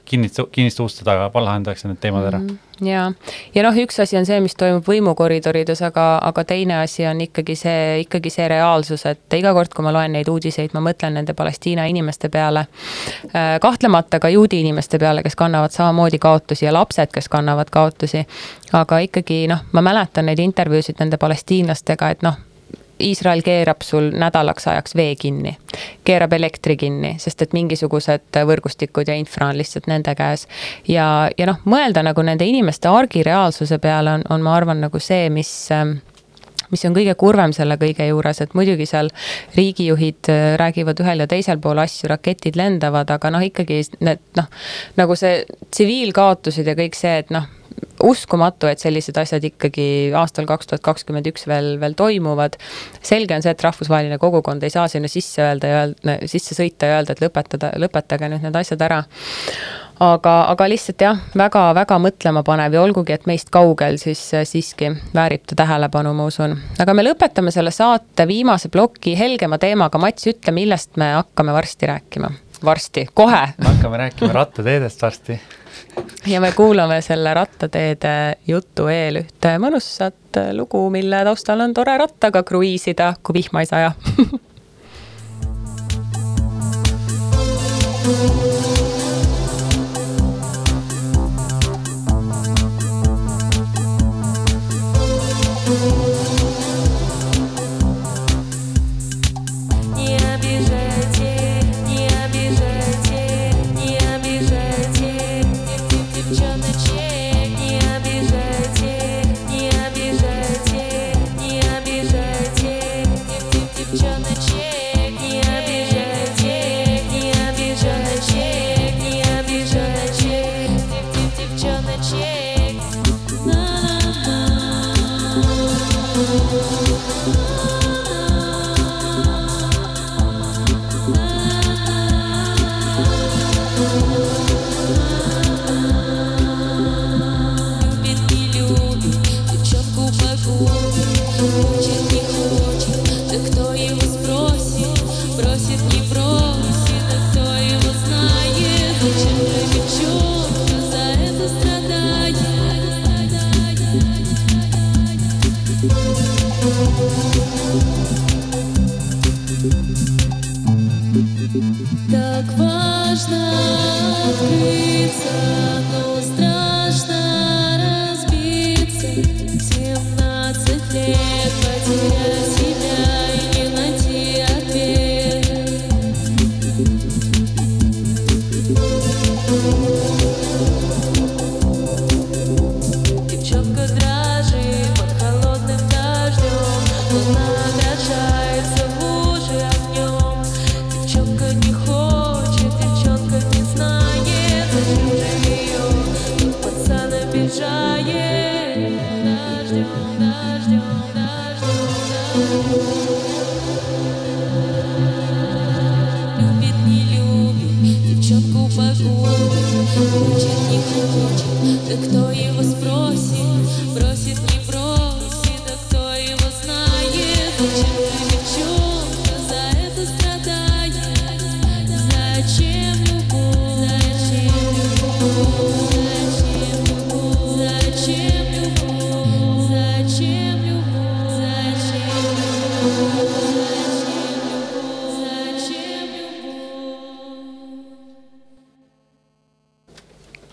kinniste, kinniste uste taga lahendatakse need teemad ära mm. -hmm. ja, ja noh, üks asi on see, mis toimub võimukoridorides, aga, aga teine asi on ikkagi see, ikkagi see reaalsus, et iga kord, kui ma loen neid uudiseid, ma mõtlen nende Palestiina inimeste peale. Äh, kahtlemata ka juudi inimeste peale, kes kannavad samamoodi kaotusi ja lapsed, kes kannavad kaotusi. aga ikkagi noh, ma mäletan neid intervjuusid nende palestiinlastega, et noh Iisrael keerab sul nädalaks ajaks vee kinni, keerab elektri kinni, sest et mingisugused võrgustikud ja infra on lihtsalt nende käes. ja, ja noh, mõelda nagu nende inimeste argireaalsuse peale on, on, ma arvan, nagu see, mis mis on kõige kurvem selle kõige juures, et muidugi seal riigijuhid äh, räägivad ühel ja teisel pool asju, raketid lendavad, aga noh, ikkagi need noh, nagu see tsiviilkaotused ja kõik see, et noh uskumatu, et sellised asjad ikkagi aastal kaks tuhat kakskümmend üks veel, veel toimuvad. selge on see, et rahvusvaheline kogukond ei saa sinna sisse öelda ja öelda, sisse sõita ja öelda, et lõpetada, lõpetage nüüd need asjad ära. aga, aga lihtsalt jah väga,, väga-väga mõtlemapanev ja olgugi, et meist kaugel, siis siiski väärib ta tähelepanu, ma usun. aga me lõpetame selle saate viimase ploki helgema teemaga. Mats, ütle, millest me hakkame varsti rääkima? Varsti, kohe. me hakkame rääkima rattateedest varsti ja me kuulame selle rattateede jutu eel ühte mõnusat lugu, mille taustal on tore rattaga kruiisida, kui vihma ei saja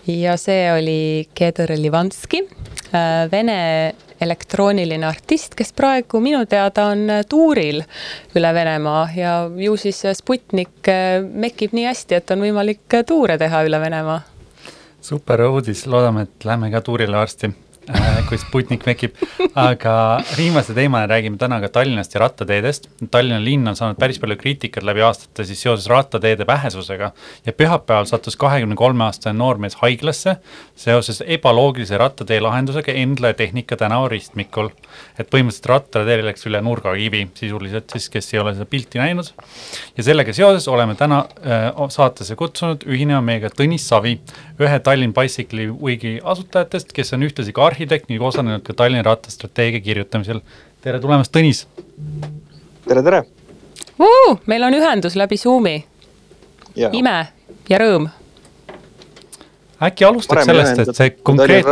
ja see oli Kedr Livanski, Vene elektrooniline artist, kes praegu minu teada on tuuril üle Venemaa ja ju siis Sputnik äh, mekib nii hästi, et on võimalik tuure teha üle Venemaa. super uudis, loodame, et lähme ka tuurile varsti äh, kui Sputnik mekib, aga viimase teemana räägime täna ka Tallinnast ja rattateedest. Tallinna linn on saanud päris palju kriitikat läbi aastate siis seoses rattateede vähesusega ja pühapäeval sattus kahekümne kolme aastane noormees haiglasse seoses ebaloogilise rattatee lahendusega Endla ja Tehnika tänava ristmikul. et põhimõtteliselt rattateel läks üle nurgakivi sisuliselt siis, kes ei ole seda pilti näinud. ja sellega seoses oleme täna äh, saatesse kutsunud ühinema meiega Tõnis Savi, ühe Tallinn Bicycle'i Weeki asutajatest, kes on ühtlasi ka arhitekt ning osalenud ka Tallinna rattastrateegia kirjutamisel. tere tulemast, Tõnis! tere, tere! meil on ühendus läbi Zoomi. ime ja rõõm. äkki alustaks sellest, et see konkreet,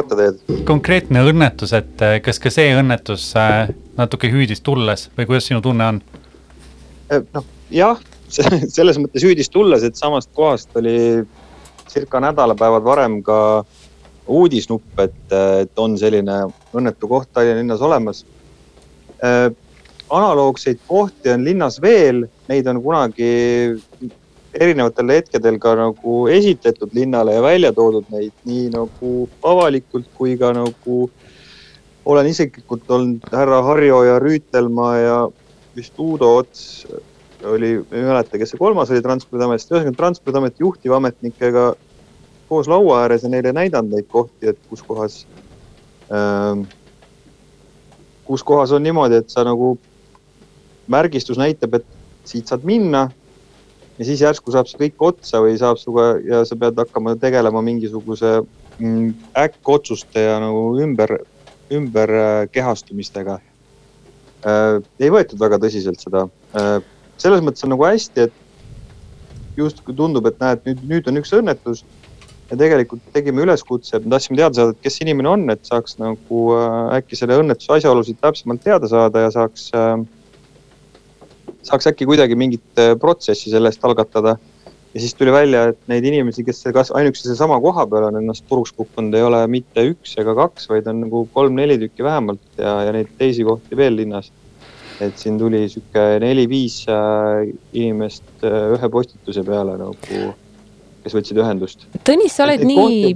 konkreetne õnnetus, et äh, kas ka see õnnetus äh, natuke hüüdis tulles või kuidas sinu tunne on? noh, jah, selles mõttes hüüdis tulles, et samast kohast oli circa nädalapäevad varem ka uudisnupp, et, et on selline õnnetu koht Tallinna linnas olemas äh,. analoogseid kohti on linnas veel, neid on kunagi erinevatel hetkedel ka nagu esitletud linnale ja välja toodud neid nii nagu avalikult kui ka nagu olen isiklikult olnud härra Harjo ja Rüütelmaa ja vist Uudo Ots oli, ei mäleta, kes see kolmas oli Transpordiametist, ühesõnaga Transpordiameti juhtivametnikega koos laua ääres ja neile näidanud neid kohti, et kus kohas ähm,, kus kohas on niimoodi, et sa nagu märgistus näitab, et siit saad minna ja siis järsku saab see kõik otsa või saab sinuga ja sa pead hakkama tegelema mingisuguse mm, äkkotsuste ja nagu ümber, ümber äh, äh,. ei võetud väga tõsiselt seda äh,. selles mõttes on nagu hästi, et justkui tundub, et näed, nüüd, nüüd on üks õnnetus. Ja tegelikult tegime üleskutse, et me tahtsime teada saada, et kes inimene on, et saaks nagu äh, äkki selle õnnetuse asjaolusid täpsemalt teada saada ja saaks äh, saaks äkki kuidagi mingit äh, protsessi sellest algatada. ja siis tuli välja, et neid inimesi, kes kas ainuüksi sellesama koha peal on ennast puruks kukkunud, ei ole mitte üks ega kaks, vaid on nagu kolm-neli tükki vähemalt ja, ja neid teisi kohti veel linnas. et siin tuli sihuke neli-viis inimest ühe postituse peale nagu kes võtsid ühendust. Tõnis, sa oled nii,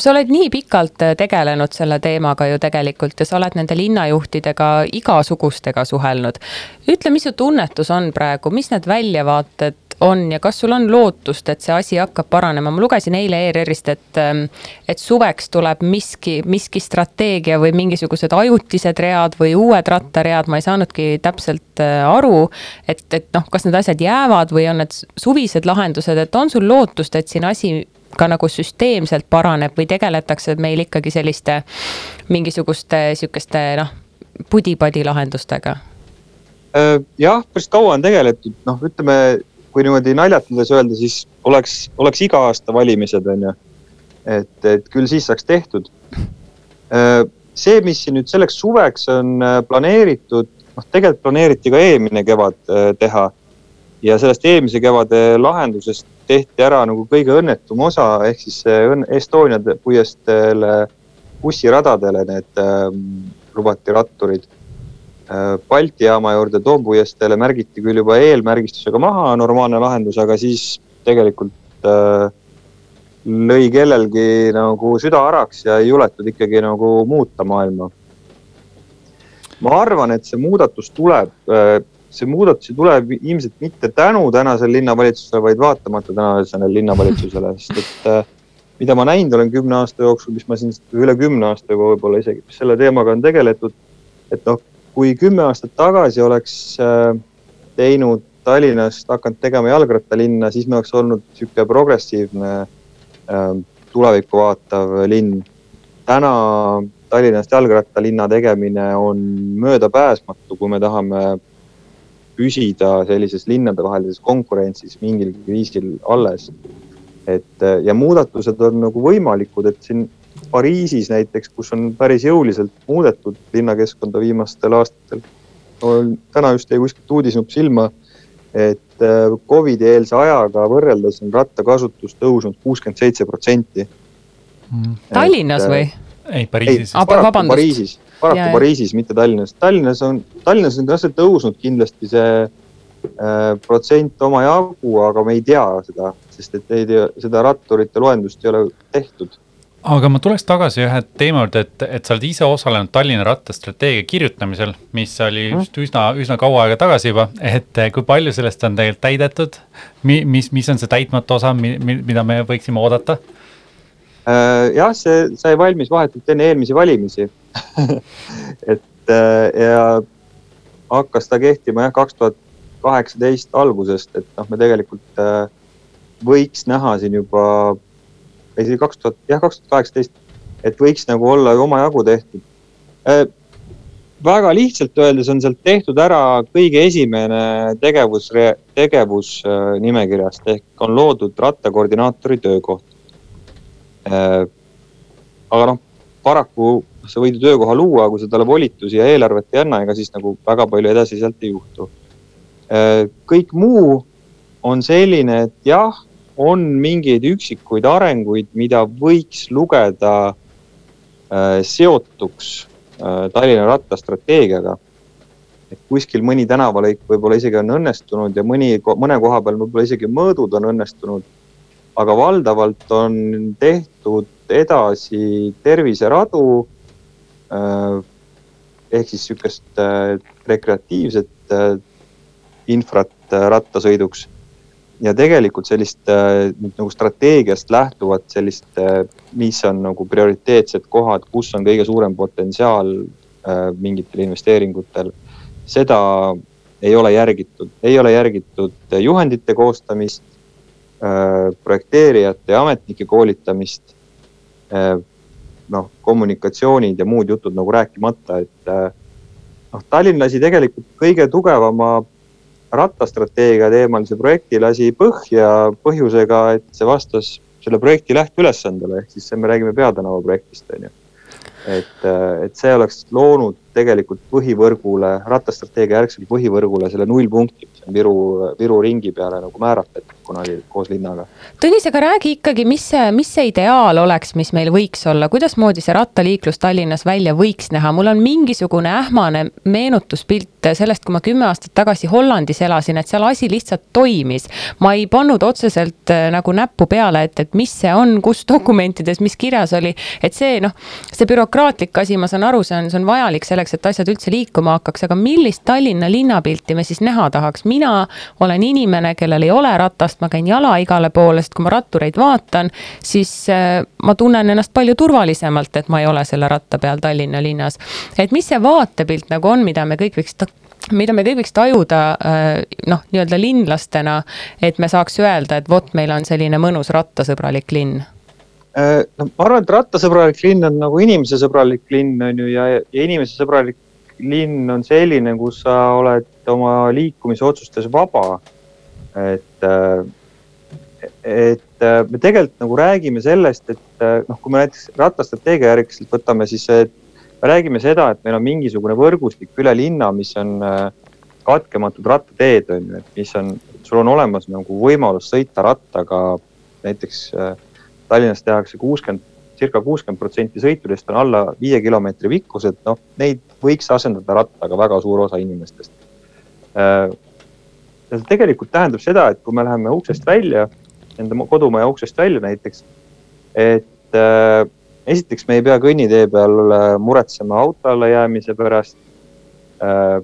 sa oled nii pikalt tegelenud selle teemaga ju tegelikult ja sa oled nende linnajuhtidega igasugustega suhelnud. ütle, mis su tunnetus on praegu, mis need väljavaated on ja kas sul on lootust, et see asi hakkab paranema, ma lugesin eile ERR-ist, et, ähm, et suveks tuleb miski, miski strateegia või mingisugused ajutised read või uued rattaread, ma ei saanudki täpselt äh, aru. et, et noh, kas need asjad jäävad või on need suvised lahendused, et on sul lootust, et siin asi ka nagu süsteemselt paraneb või tegeletakse meil ikkagi selliste mingisuguste sihukeste noh, pudi-padi lahendustega? Äh, jah, päris kaua on tegeletud, noh, ütleme kui niimoodi naljatades öelda, siis oleks, oleks iga aasta valimised, on ju. et, et küll siis saaks tehtud. Äh, see, mis siin nüüd selleks suveks on äh, planeeritud, noh, tegelikult planeeriti ka eelmine kevad äh, teha. ja sellest eelmise kevade lahendusest tehti ära nagu kõige õnnetum osa, ehk siis Estonia puiesteele, bussiradadele need ähm, lubati ratturid Balti jaama juurde Toompuiesteele märgiti küll juba eelmärgistusega maha normaalne lahendus, aga siis tegelikult äh, lõi kellelgi nagu süda haraks ja ei juletud ikkagi nagu muuta maailma. ma arvan, et see muudatus tuleb äh,, see muudatus ei tule ilmselt mitte tänu tänasele linnavalitsusele, vaid vaatamata tänasele linnavalitsusele, sest et äh, mida ma näinud olen kümne aasta jooksul, mis ma siin üle kümne aasta juba võib-olla isegi selle teemaga on tegeletud. et noh, kui kümme aastat tagasi oleks äh, teinud Tallinnast, hakanud tegema jalgrattalinna, siis me oleks olnud sihuke progressiivne äh, tulevikku vaatav linn. täna Tallinnast jalgrattalinna tegemine on möödapääsmatu, kui me tahame püsida sellises linnadevahelises konkurentsis mingilgi viisil alles. et ja muudatused on nagu võimalikud, et siin Pariisis näiteks, kus on päris jõuliselt muudetud linnakeskkonda viimastel aastatel. täna just jäi kuskilt uudisnupp silma, et äh, Covidi eelse ajaga võrreldes on rattakasutus tõusnud kuuskümmend seitse protsenti. Tallinnas või? ei, Pariisis. Paraku vabandust. Pariisis, paraku jaa. Pariisis, mitte Tallinnas. Tallinnas on, Tallinnas on ka see tõusnud kindlasti see äh, protsent omajagu, aga me ei tea seda, sest et ei tea, seda ratturite loendust ei ole tehtud. Aga ma tuleks tagasi ühe teema juurde, et, et sa oled ise osalenud Tallinna rattastrateegia kirjutamisel, mis oli just üsna, üsna kaua aega tagasi juba, et eh, kui palju sellest on tegelikult täidetud mi,? mis, mis on see täitmata osa, mida me võiksime oodata? Äh, jah, see sai valmis vahetult enne eelmisi valimisi et äh, ja hakkas ta kehtima jah, kaks tuhat kaheksateist algusest, et noh, me tegelikult äh, võiks näha siin juba, ei see oli kaks tuhat, jah, kaks tuhat kaheksateist, et võiks nagu olla omajagu tehtud. väga lihtsalt öeldes on sealt tehtud ära kõige esimene tegevus, tegevusnimekirjast ehk on loodud rattakoordinaatori töökoht Äh, aga noh, paraku sa võid ju töökoha luua, kui sa talle volitusi ja eelarvet ei anna, ega siis nagu väga palju edasi sealt ei juhtu. Äh, kõik muu on selline, et jah, on mingeid üksikuid arenguid, mida võiks lugeda äh, seotuks Tallinna rattastrateegiaga. et kuskil mõni tänavalõik võib-olla isegi on õnnestunud ja mõni, mõne koha peal võib-olla isegi mõõdud on õnnestunud aga valdavalt on tehtud edasi terviseradu äh, ehk siis sihukest äh, rekreatiivset äh, infrat rattasõiduks. Ja tegelikult sellist nagu strateegiast lähtuvat sellist, mis on nagu prioriteetsed kohad, kus on kõige suurem potentsiaal mingitel investeeringutel, seda ei ole järgitud, ei ole järgitud juhendite koostamist Äh, projekteerijate ja ametnike koolitamist. Äh, noh, kommunikatsioonid ja muud jutud nagu rääkimata, et äh, noh, Tallinn lasi tegelikult kõige tugevama rattastrateegia teemalise projekti lasi põhja põhjusega, et see vastas selle projekti lähteülesandele, ehk siis me räägime peatänava projektist, on ju. et, et see oleks loonud tegelikult põhivõrgule, rattastrateegia järgsele põhivõrgule selle nullpunkti, mis on Viru, Viru ringi peale nagu määratletud kunagi koos linnaga. Tõnis, aga räägi ikkagi, mis see, mis see ideaal oleks, mis meil võiks olla, kuidasmoodi see rattaliiklus Tallinnas välja võiks näha, mul on mingisugune ähmane meenutuspilt sellest, kui ma kümme aastat tagasi Hollandis elasin, et seal asi lihtsalt toimis. ma ei pannud otseselt äh, nagu näppu peale, et, et mis see on, kus dokumentides, mis kirjas oli, et see noh, see bürokraatlik asi, ma saan aru, see on, see on vajalik selleks, et asjad üldse liikuma hakkaks, aga millist Tallinna linnapilti me siis näha tahaks, mina olen inimene, kellel ei ole ratast, ma käin jala igale poole, sest kui ma rattureid vaatan, siis äh, ma tunnen ennast palju turvalisemalt, et ma ei ole selle ratta peal Tallinna linnas. et mis see vaatepilt nagu on, mida me kõik võiks mida me kõik võiks tajuda äh, noh, nii-öelda linlastena, et me saaks öelda, et vot, meil on selline mõnus rattasõbralik linn no ma arvan, et rattasõbralik linn on nagu inimesesõbralik linn on ju ja, ja inimesesõbralik linn on selline, kus sa oled oma liikumisotsustes vaba. et, äh, et äh, me tegelikult nagu räägime sellest, et noh, kui me näiteks rattastrateegia järgselt võtame, siis me räägime seda, et meil on mingisugune võrgustik üle linna, mis on katkematud rattateed on ju, et mis on, sul on olemas nagu võimalus sõita rattaga näiteks äh, Tallinnas tehakse kuuskümmend, circa kuuskümmend protsenti sõitudest on alla viie kilomeetri pikkused, noh, neid võiks asendada rattaga väga suur osa inimestest. Äh, see tegelikult tähendab seda, et kui me läheme uksest välja, enda kodumaja uksest välja näiteks, et äh, esiteks me ei pea kõnnitee peal muretsema auto alla jäämise pärast äh,.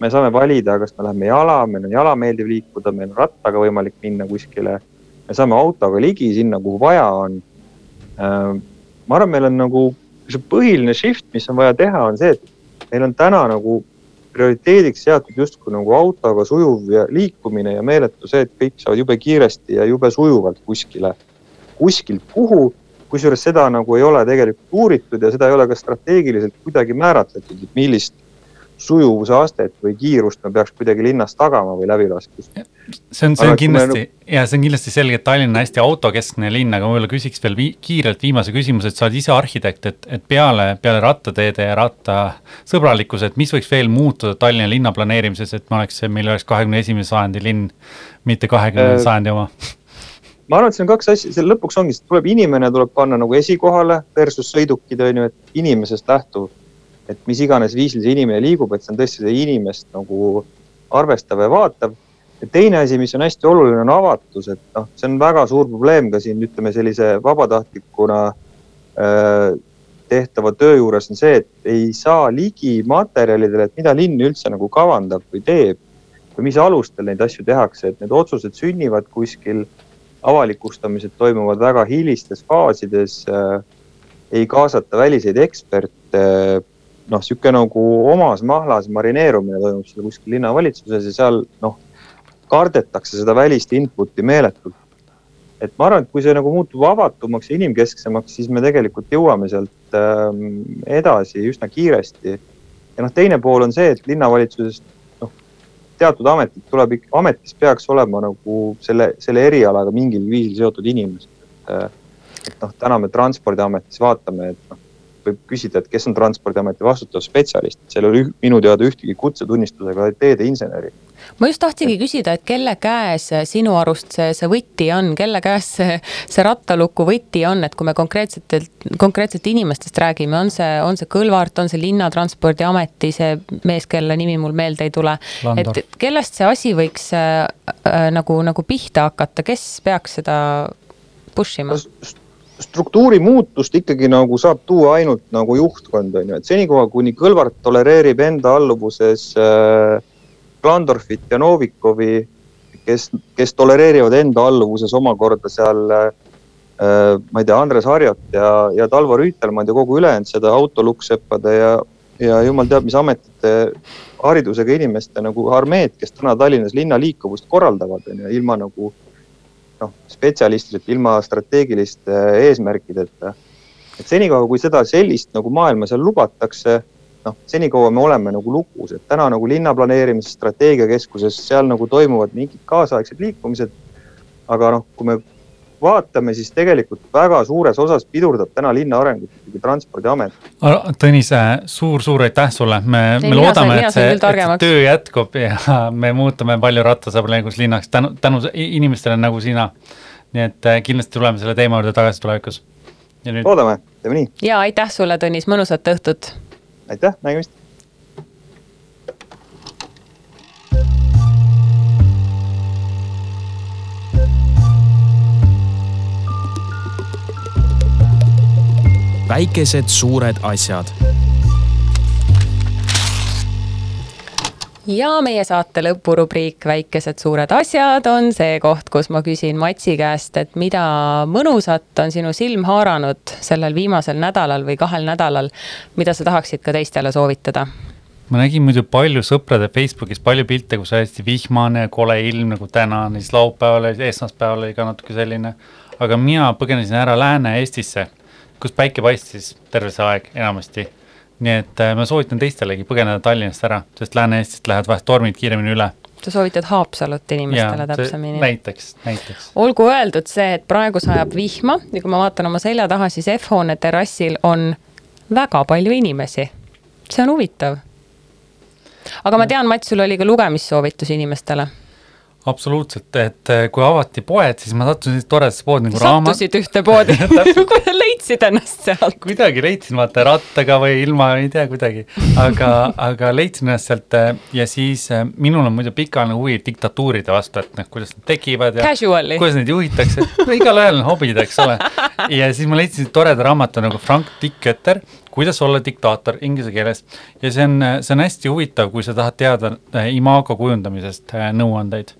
me saame valida, kas me läheme jala, meil on jala meeldiv liikuda, meil on rattaga võimalik minna kuskile me saame autoga ligi sinna, kuhu vaja on. Äh, ma arvan, meil on nagu see põhiline shift, mis on vaja teha, on see, et meil on täna nagu prioriteediks seatud justkui nagu autoga sujuv ja liikumine ja meeletu see, et kõik saavad jube kiiresti ja jube sujuvalt kuskile, kuskilt kuhu kusjuures seda nagu ei ole tegelikult uuritud ja seda ei ole ka strateegiliselt kuidagi määratletud, et millist sujuvuse astet või kiirust me peaks kuidagi linnas tagama või läbilaskust. See on, see on kindlasti ja see on kindlasti selge, et Tallinn on hästi autokeskne linn, aga võib-olla küsiks veel vii, kiirelt viimase küsimuse, et sa oled ise arhitekt, et, et peale, peale rattateede ja rattasõbralikkuse, et mis võiks veel muutuda Tallinna linna planeerimises, et me oleks, meil oleks kahekümne esimese sajandi linn, mitte kahekümnenda Äh, sajandi oma? ma arvan, et siin on kaks asja, seal lõpuks ongi, tuleb inimene tuleb panna nagu esikohale versus sõidukid on ju, et inimesest lähtuv. et mis iganes viisil see inimene liigub, et see on tõesti seda inimest nagu arvestav ja vaatav. Ja teine asi, mis on hästi oluline, on avatus, et noh, see on väga suur probleem ka siin ütleme sellise vabatahtlikuna äh, tehtava töö juures on see, et ei saa ligi materjalidele, et mida linn üldse nagu kavandab või teeb või mis alustel neid asju tehakse, et need otsused sünnivad kuskil avalikustamised toimuvad väga hilistes faasides äh,. ei kaasata väliseid eksperte äh,. noh, sihuke nagu omas mahlas marineerumine toimub seal kuskil linnavalitsuses ja seal noh, kardetakse seda välist input'i meeletult. et ma arvan, et kui see nagu muutub avatumaks ja inimkesksemaks, siis me tegelikult jõuame sealt äh, edasi üsna kiiresti. ja noh, teine pool on see, et linnavalitsusest noh, teatud ametid tuleb ametis peaks olema nagu selle, selle erialaga mingil viisil seotud inimesed. et noh, täna me Transpordiametis vaatame, et noh, võib küsida, et kes on Transpordiameti vastutav spetsialist, seal ei ole minu teada ühtegi kutsetunnistusega teedeinseneri. Ma just tahtsingi küsida, et kelle käes sinu arust see, see võti on, kelle käes see, see rattaluku võti on, et kui me konkreetsetelt, konkreetselt inimestest räägime, on see, on see Kõlvart, on see Linnatranspordiameti see mees, kelle nimi mul meelde ei tule. Et kellest see asi võiks äh, äh, nagu, nagu pihta hakata, kes peaks seda push ima? struktuuri muutust ikkagi nagu saab tuua ainult nagu juhtkond on ju, et senikaua, kuni Kõlvart tolereerib enda alluvuses äh, Klandorfit ja Novikovi, kes, kes tolereerivad enda alluvuses omakorda seal äh, ma ei tea, Andres Harjat ja, ja Talvo Rüütelmann ja kogu ülejäänud seda autolukkseppade ja, ja jumal teab, mis ametite haridusega inimeste nagu armeed, kes täna Tallinnas linna liikuvust korraldavad, on ju, ilma nagu noh, spetsialistideta, ilma strateegiliste eesmärkideta. et senikaua, kui seda sellist nagu maailma seal lubatakse, noh, senikaua me oleme nagu lukus, et täna nagu linnaplaneerimise strateegiakeskuses, seal nagu toimuvad mingid kaasaegsed liikumised. aga noh, kui me vaatame, siis tegelikult väga suures osas pidurdab täna linna arengut ikkagi Transpordiamet. Tõnis, suur-suur aitäh sulle, me, me loodame, et see et töö jätkub ja me muutume palju rattasõbralikuks linnaks tänu, tänu inimestele nagu sina. nii et äh, kindlasti tuleme selle teema juurde tagasi tulevikus. ja nüüd loodame, teeme nii, ja aitäh sulle, Tõnis, mõnusat õhtut. Aitäh, nägemist. väikesed suured asjad. Ja meie saate lõpurubriik Väikesed suured asjad on see koht, kus ma küsin Matsi käest, et mida mõnusat on sinu silm haaranud sellel viimasel nädalal või kahel nädalal, mida sa tahaksid ka teistele soovitada? ma nägin muidu palju sõprade Facebookis palju pilte, kus oli hästi vihmane kole ilm nagu täna, siis laupäeval ja esmaspäeval oli ka natuke selline. aga mina põgenesin ära Lääne-Eestisse, kus päike paistis terve see aeg enamasti. Nii et äh, ma soovitan teistelegi põgeneda Tallinnast ära, sest Lääne-Eestist lähevad vahest tormid kiiremini üle. sa soovitad Haapsalut inimestele see- täpsemini? näiteks, näiteks. olgu öeldud see, et praegu sajab vihma ja kui ma vaatan oma selja taha, siis F-hoone terrassil on väga palju inimesi. see on huvitav. aga ma tean, Mats, sul oli ka lugemissoovitus inimestele. Absoluutselt, et äh, kui avati poed, siis ma sattusin toredasse poodi nagu raamat. sattusid ühte poodi kuidas leidsid ennast sealt? kuidagi leidsin vaata rattaga või ilma, ei tea kuidagi, aga, aga leidsin ennast sealt äh, ja siis äh, minul on muidu pikaajaline huvi diktatuuride vastu, et noh, kuidas nad tekivad ja Casually. kuidas neid juhitakse, no igalühel on hobid, eks ole. Ja siis ma leidsin toreda raamatu nagu Frank Dikötter, kuidas olla diktaator inglise keeles ja see on, see on hästi huvitav, kui sa tahad teada äh, imago kujundamisest äh, nõuandeid.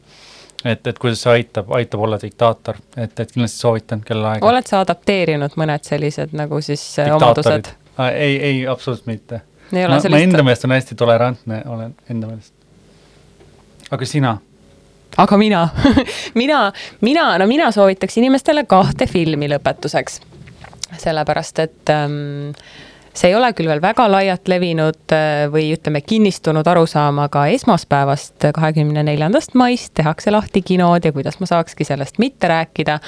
et, et kuidas see aitab, aitab olla diktaator, et, et kindlasti soovitan kellaaega. oled sa adapteerinud mõned sellised nagu siis äh, omadused? ei, ei absoluutselt mitte. Ma, ma sellist- enda meelest on hästi tolerantne, olen enda meelest. aga sina? Aga mina mina, mina, no mina soovitaks inimestele kahte filmi lõpetuseks sellepärast et ähm, see ei ole küll veel väga laialt levinud äh, või ütleme, kinnistunud arusaam, aga esmaspäevast, kahekümne neljandast maist tehakse lahti kinod ja kuidas ma saakski sellest mitte rääkida.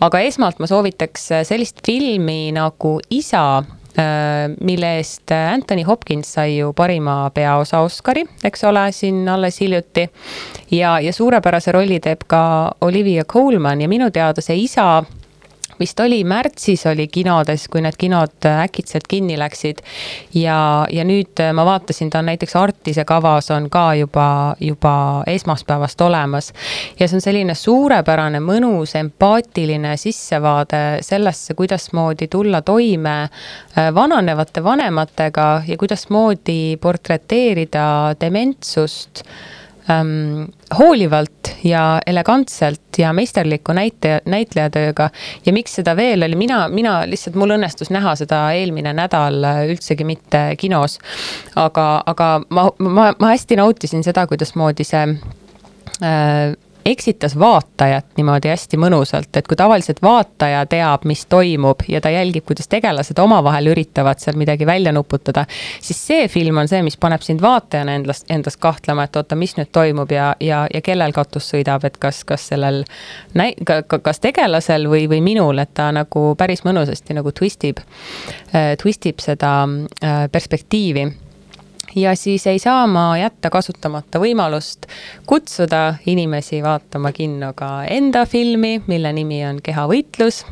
aga esmalt ma soovitaks sellist filmi nagu Isa äh, mille eest Anthony Hopkins sai ju parima peaosa Oscari, eks ole, siin alles hiljuti. ja, ja suurepärase rolli teeb ka Olivia Colman ja minu teada see isa vist oli märtsis oli kinodes, kui need kinod äkitselt kinni läksid. ja, ja nüüd ma vaatasin, ta on näiteks Artise kavas on ka juba, juba esmaspäevast olemas. ja see on selline suurepärane, mõnus, empaatiline sissevaade sellesse, kuidasmoodi tulla toime äh, vananevate vanematega ja kuidasmoodi portreteerida dementsust ähm, hoolivalt ja elegantselt ja meisterliku näite, näitlejatööga. ja miks seda veel oli, mina, mina lihtsalt, mul õnnestus näha seda eelmine nädal üldsegi mitte kinos. aga, aga ma, ma, ma hästi nautisin seda, kuidasmoodi see äh, eksitas vaatajat niimoodi hästi mõnusalt, et kui tavaliselt vaataja teab, mis toimub ja ta jälgib, kuidas tegelased omavahel üritavad seal midagi välja nuputada, siis see film on see, mis paneb sind vaatajana endast, endast kahtlema, et oota, mis nüüd toimub ja, ja, ja kellel katus sõidab, et kas, kas sellel näi-, kas tegelasel või, või minul, et ta nagu päris mõnusasti nagu twistib, twistib seda äh, perspektiivi ja siis ei saa ma jätta kasutamata võimalust kutsuda inimesi vaatama kinno ka enda filmi, mille nimi on Kehavõitlus,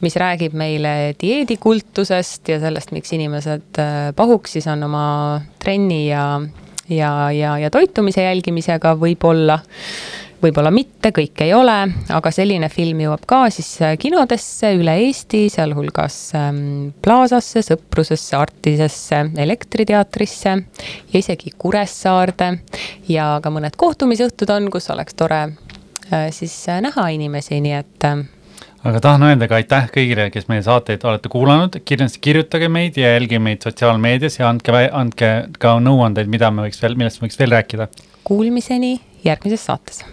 mis räägib meile dieedikultusest ja sellest, miks inimesed äh, pahuksis on oma trenni ja, ja, ja, ja toitumise jälgimisega võib-olla võib-olla mitte, kõik ei ole, aga selline film jõuab ka siis äh, kinodesse üle Eesti, sealhulgas ähm, Plaasasse, Sõprusesse, Artisesse, Elektriteatrisse ja isegi Kuressaarde. ja ka mõned kohtumisõhtud on, kus oleks tore äh, siis äh, näha inimesi, nii et aga tahan öelda ka aitäh kõigile, kes meie saateid olete kuulanud, kindlasti kirjutage meid ja jälgige meid sotsiaalmeedias ja andke, andke ka nõuandeid, mida me võiks veel, millest me võiks veel rääkida. Kuulmiseni järgmises saates